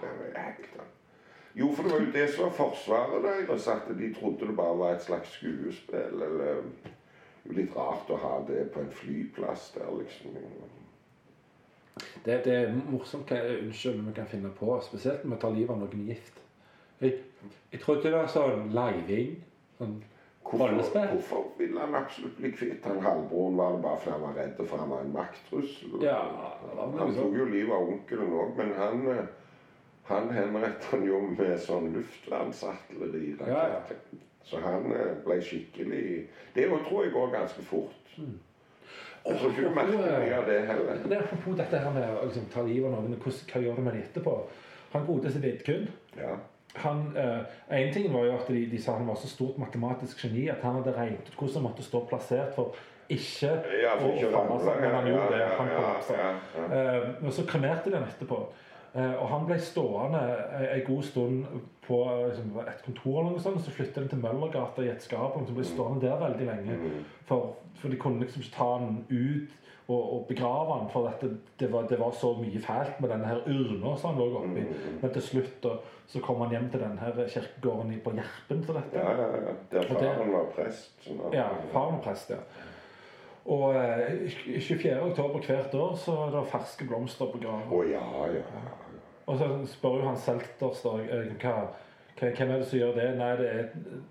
det. Jo, for det var jo det som var forsvaret deres, at de trodde det bare var et slags skuespill. Eller litt rart å ha det på en flyplass der, liksom. Det, det er morsomt hva unnskyld vi kan finne på, spesielt når vi tar livet av noen gift. Jeg, jeg trodde det var sånn leiving. Sånn Hvorfor, hvorfor ville han absolutt bli kvitt han halvbroren? Var det bare fordi han var redd for han var en makttrussel? Ja, han tok jo livet av onkelen òg, men han eh, han henrettet han jo med sånn luftvernsartilleri. Ja, ja. Så han eh, ble skikkelig Det tror jeg går ganske fort. Jeg tror ikke du merker mye av det heller. Det er Apropos dette her med å liksom, ta livet av noen, hvordan, hva gjør du med det etterpå? Han godeste Vidkun Ja. han, eh, En ting var jo at de, de sa han var så stort matematisk geni at han hadde regnet ut hvordan han måtte stå plassert for ikke Ja, for å falle seg, men han gjorde det. Ja, Han ja, kollapsa. ja, ja. Eh, og så kremerte de han etterpå. Eh, Og han ble stående en- en god stund på eh, liksom, et kontor, eller noe sånt, så flyttet han til Møllergata i et skap. og ble stående der veldig lenge. Mm. For, for de kunne liksom ikke ta han ut og, og begrave han, for dette, det, var, det var så mye fælt med denne her urna som han lå oppi. Mm. Men til slutt da, så kom han hjem til denne her kirkegården i- på Gjerpen til dette. Ja, ja, ja. Der Og det- faren var prest. Sånn Ja, faren var prest, ja. Og eh, 24. oktober hvert år så er det ferske blomster på graven. Å ja, ja. Og så spør jo han Selters da, eh, hva, Hvem er det som gjør det? Nei, det er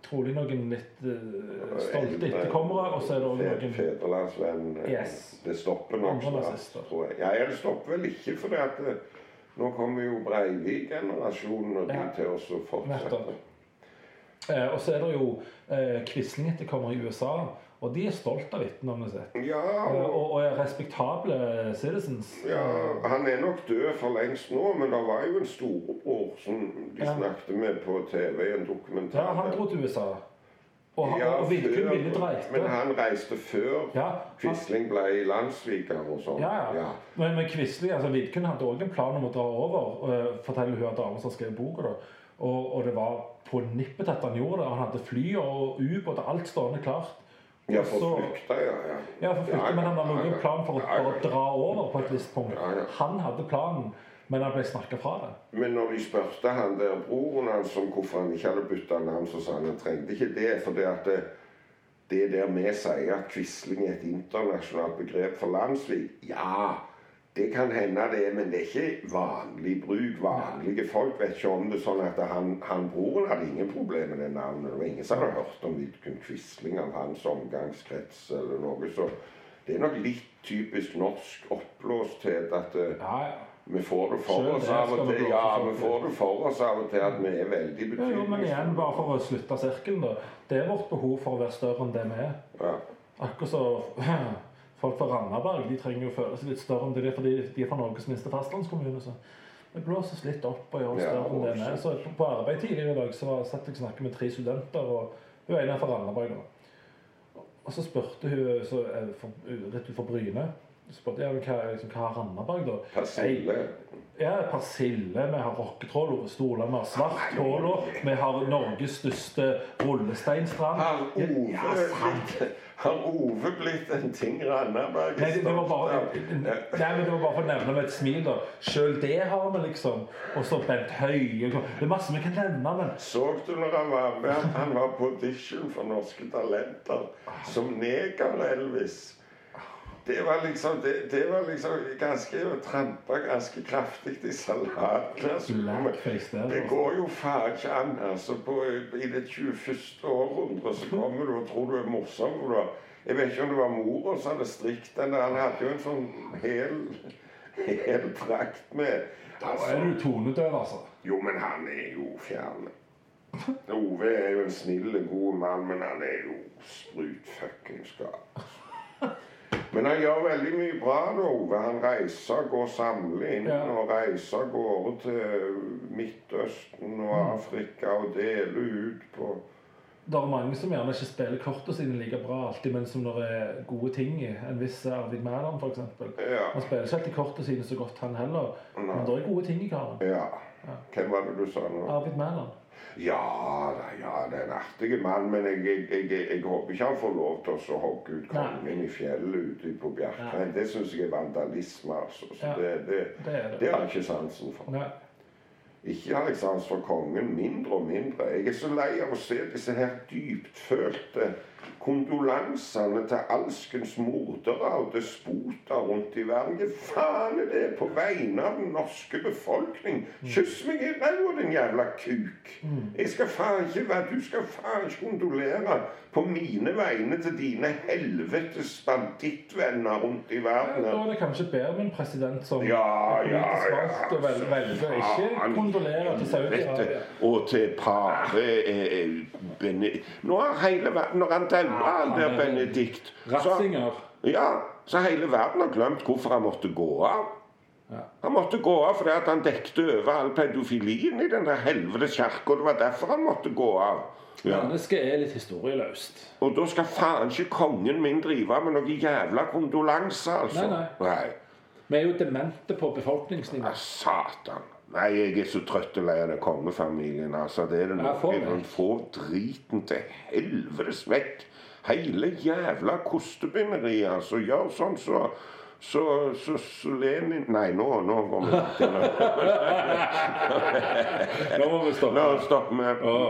trolig noen litt uh, stolte etterkommere, og så er det òg noen Fedrelandsvenn. eh, Yes. Det stopper nok snart, tror jeg. Ja, det stopper vel ikke, for at det, nå kommer jo Breivik-generasjonen og de Ja. til oss å fortsette. Eh, Og så er det jo eh, Quisling-etterkommere i USA, og de er stolt av etternavnet sitt. Ja, Eh, og, og, er respektable citizens. ja, han er nok død for lengst nå, men det var jo en storbror som de Ja. snakket med på TV i en dokumentar. Ja, han dro til USA. Og, han- Ja, og Vidkun ville dreite. Men han reiste før Ja, han, Quisling ble landssviker og sånn. ja, ja. Men, men Quisling, altså Vidkun hadde òg en plan om å dra over, uh, forteller hun dama som skrev boka. da. Og, og det var på nippet at han gjorde det. Han hadde fly og ubåt og alt stående klart. Ja, for flykta, ja. ja. Ja, for ja, men han hadde ja. plan for å dra over på et visst punkt. Han hadde planen, men han ble snakka fra det. Men når de spurte han der broren hans om hvorfor han ikke hadde bytta navn, så sa han han trengte ikke det. For det at det, det der vi sier at Quisling er et internasjonalt begrep for landssvik Ja, det kan hende det men det er ikke vanlig bruk. Vanlige folk vet ikke om det. Sånn at han, han broren hadde ingen problemer med det navnet. Det var ingen som hadde hørt om Vidkun Quisling av hans omgangskrets eller noe. Så det er nok litt typisk norsk oppblåsthet at eh, Ja, ja. vi får det for oss av og til. Ja, vi får det for oss av og til at vi er veldig betydelige. jo, men igjen, bare for å slutte sirkelen, da. Det er vårt behov for å være større enn det vi er. Ja. Akkurat så folk fra Randaberg de trenger jo føle seg litt større enn det er, fordi de er fra Norges minste fastlandskommune. Så det blåses litt opp og gjør oss Ja, større enn det er. Så på- arbeid tidligere i dag så var- satt jeg og snakket med tre studenter, og hun ene er fra Randaberg. da. Og så spurte hun så, er for, rett utenfor Bryne så spurte jeg, hva, liksom, hva har Randaberg, da? Persille. Ja, persille, vi har rocketrål, stoler, vi har svart polo, vi har Norges største rullesteinstrand. Ja, Ove ja, sant. Har Ove blitt en ting Randaberg Nei, det, det var bare, nei, men det var bare for å nevne med et smil. da. Selv det har vi, liksom. Og så Bent Høie. Det er masse vi kan nevne, men Så du når han var med at han var på audition for Norske Talenter som Neger-Elvis? Det var liksom det, det var liksom ganske å trampe ganske kraftig i. Blackface. Det altså. går jo faen ikke an. altså på, I det 21. århundre så kommer du og tror du er morsom. Da. Jeg vet ikke om det var mora som hadde strikt den. Han hadde jo en sånn hel, hel drakt med. Da er du tonedøv, altså. Jo, men han er jo fjern. Ove er jo en snill, god mann, men han er jo sprutfuckings gal. Men han gjør veldig mye bra, da, Ove. Han reiser, går samler inn Ja. og reiser av gårde til Midtøsten og Afrika og deler ut på Det er mange som gjerne ikke spiller kortene sine like bra alltid, men som når det er gode ting i. En viss Arvid Mæland, f.eks. Ja. Han spiller ikke alltid kortene sine så godt, han heller. Men det er gode ting i karen. ja. Hvem var det du sa nå? Arvid Mæland. Ja da, ja, det er en artig mann, men jeg, jeg, jeg, jeg, håper ikke han får lov til å hogge ut kongen i fjellet ute på Bjerkreim. Det syns jeg er vandalisme, altså. Så Ja. det, det, Det er det har jeg ikke sansen for. Nei. Ikke har jeg sans for kongen, mindre og mindre. Jeg er så lei av å se disse her dyptfølte kondolansene til alskens mordere og despoter rundt i verden. Hva faen er det på vegne av den norske befolkning? Kyss meg i ræva, din jævla kuk. Jeg skal faen ikke være Du skal faen ikke kondolere på mine vegne til dine helvetes bandittvenner rundt i verden. Da er det kanskje bedre med en president som Ja, er ja, politisk ja. valgt og vel, velger å ikke kondolere til Saudi-Arabia. Og til pave eh, eh, Nå har hele verden han daua, han der er- Benedikt så, Ratzinger. Ja, så hele verden har glemt hvorfor han måtte gå av. Ja. Han måtte gå av fordi at han dekte over all pedofilien i den der helvetes kirka. Det var derfor han måtte gå av. Ja. Mennesket er litt historieløst. Og da skal faen ikke kongen min drive med noen jævla kondolanser, altså. Nei, nei. Vi er jo demente på befolkningsnivå. Ja, satan. Nei, jeg er så trøtt og lei av den kongefamilien. altså. Det er det Ja, noe få jeg få driten til helvetes vekk. Hele jævla kostebinderiet, altså. Gjør sånn så så, så, så Lenin Nei, nå, nå går vi til Nå må vi stoppe. Nå stopper vi.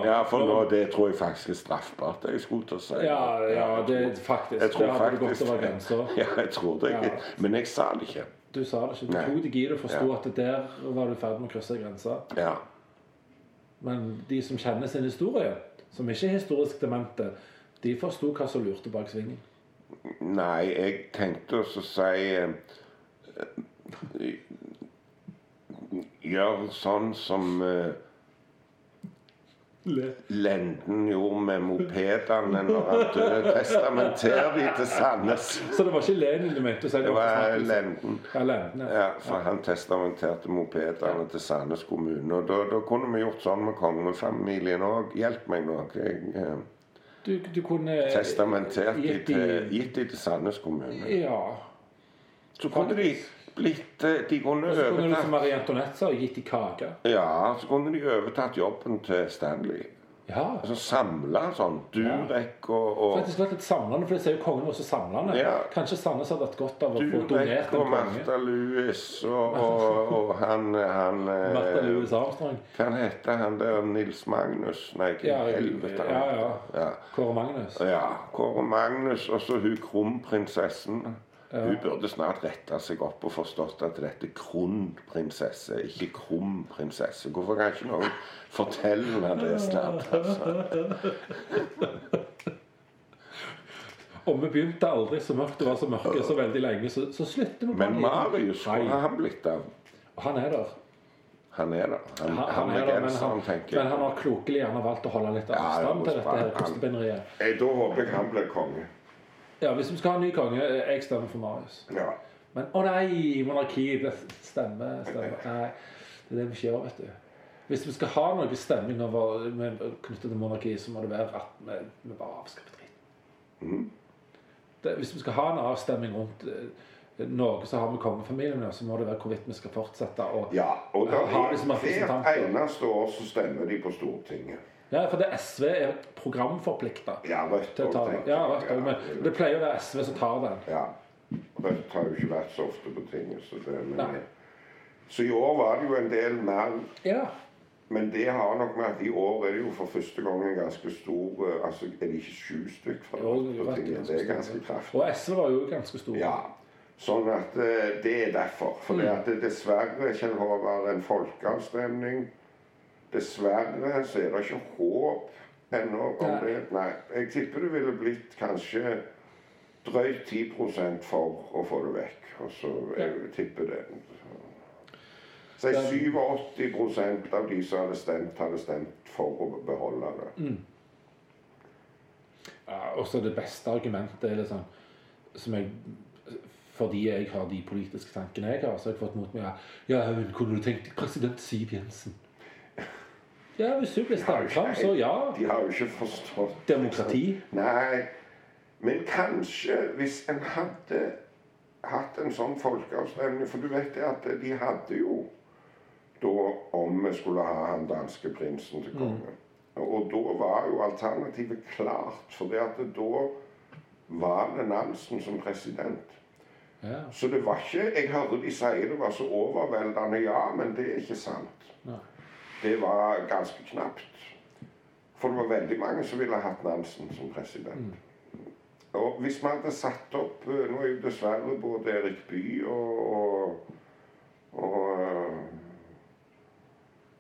Ja, for nå- det tror jeg faktisk er straffbart. det Jeg skulle til å si. Ja, ja, det faktisk. Jeg tror det hadde gått over grensa. Ja, jeg tror det. Ja. Men jeg sa det ikke. Du sa det ikke. Du tok deg i det og forsto Ja. at der var du i ferd med å krysse grensa. Ja. Men de som kjenner sin historie, som ikke er historisk demente, de forsto hva som lurte bak svingen. Nei, jeg tenkte å si eh, eh, Gjør sånn som eh, Lenden gjorde med mopedene når han døde. Testamenter de til Sandnes. Så det var ikke Lenin du mente? Det var? Lenden. Ja, Lenden, ja. Ja, for han testamenterte mopedene til Sandnes kommune. Og da, da kunne vi gjort sånn med kongefamilien òg. Hjelp meg nå. Jeg eh, Du, du kunne testamentert de gitt de- til, gitt de til Sandnes kommune. Ja. Så kunne de blitt eh, De kunne overtatt så kunne du som Marie Antoinette sa, gitt de kake. Ja, så kunne de overtatt jobben til Stanley. Ja. Altså samla sånn Durek og, og Faktisk vært litt samlende, for det ser jo kongen også samlende. Ja. Kanskje Sandnes hadde hatt godt av å få Durek donert og en konge. Martha Lewis og, og, og han, han eh, Martha Louis Armstrong. Hva heter han der Nils Magnus? Nei, hva i Ja, helvete ja, ja. ja. Kåre Magnus. Ja, Kåre Magnus og så hun kronprinsessen. Hun burde snart rette seg opp og forstått at dette er kronprinsesse, ikke krumprinsesse. Hvorfor kan ikke noen fortelle henne det snart? Altså? Og vi begynte aldri så mørkt det var så mørke så veldig lenge, så, så slutter vi Men Marius, hvor har han blitt av? Han er der. Han er der. Han, Han, han, er er der, men han, tenker men han har klokelig gjerne valgt å holde litt Ja, avstand til dette her kostebinderiet. Da håper jeg han blir konge. Ja, hvis vi skal ha en ny konge, jeg stemmer for Marius. Ja. Men å nei, monarki det stemmer, stemmer. Nei, det er det vi ikke gjør, vet du. Hvis vi skal ha noe stemning over, med, knyttet til monarki, så må det være at vi, vi bare avskaffer dritten. Mhm. Hvis vi skal ha en avstemning rundt Norge noe som har med kongefamilien gjøre, så må det være hvorvidt vi skal fortsette å ja. Og da Har de som er, hvert eneste år så stemmer de på Stortinget. Ja, for det SV er programforplikta Ja, til å ta tenker Ja. Rødt, men det pleier å være SV som tar den. Ja. Rødt har jo ikke vært så ofte på tinget. Så, det, men, Nei. så i år var det jo en del mer Ja. Men det har nok med at i år er det jo for første gang en ganske stor eh, altså Er det ikke sju stykk fra Jo, det på ganske Det er ganske kraftig. Og SV var jo ganske stor. Ja. Sånn at eh, det er derfor. For det at det dessverre, Kjell Håvard, en folkeavstemning Dessverre så er det ikke håp ennå om det. Nei. Jeg tipper det ville blitt kanskje drøyt 10 for å få det vekk. Og så jeg tipper det. Si 87 av de som hadde stemt, hadde stemt for å beholde det. Ja, og så det beste argumentet er liksom som jeg fordi jeg har de politiske tankene jeg har, så har jeg fått mot meg Ja, men kunne du tenkt deg president Siv Jensen? Ja, hvis du blir stemt så ja. De har jo ikke forstått Demokrati. Nei, men kanskje hvis en hadde hatt en sånn folkeavstemning For du vet det at de hadde jo da om vi skulle ha han danske prinsen til konge. Og da var jo alternativet klart, for det at da var det Nansen som president. Ja. Så det var ikke Jeg hørte de si det var så overveldende, ja, men det er ikke sant. Nei. Det var ganske knapt. For det var veldig mange som ville hatt Nansen som president. Og hvis vi hadde satt opp eh, Nå er jo dessverre både Erik Bye og, og, og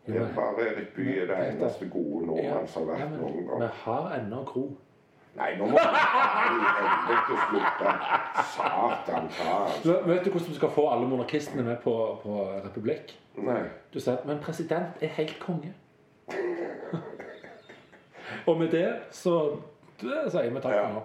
det er bare Erik Bye er det eneste gode nordmann som har vært noen noen vi gang. har ennå Gro. Nei, nå må du slutte. Satan ta. Vet du hvordan du skal få alle monarkistene med på, på republikk? Nei. Du at men president er helt konge. og med det så sier vi takk for nå.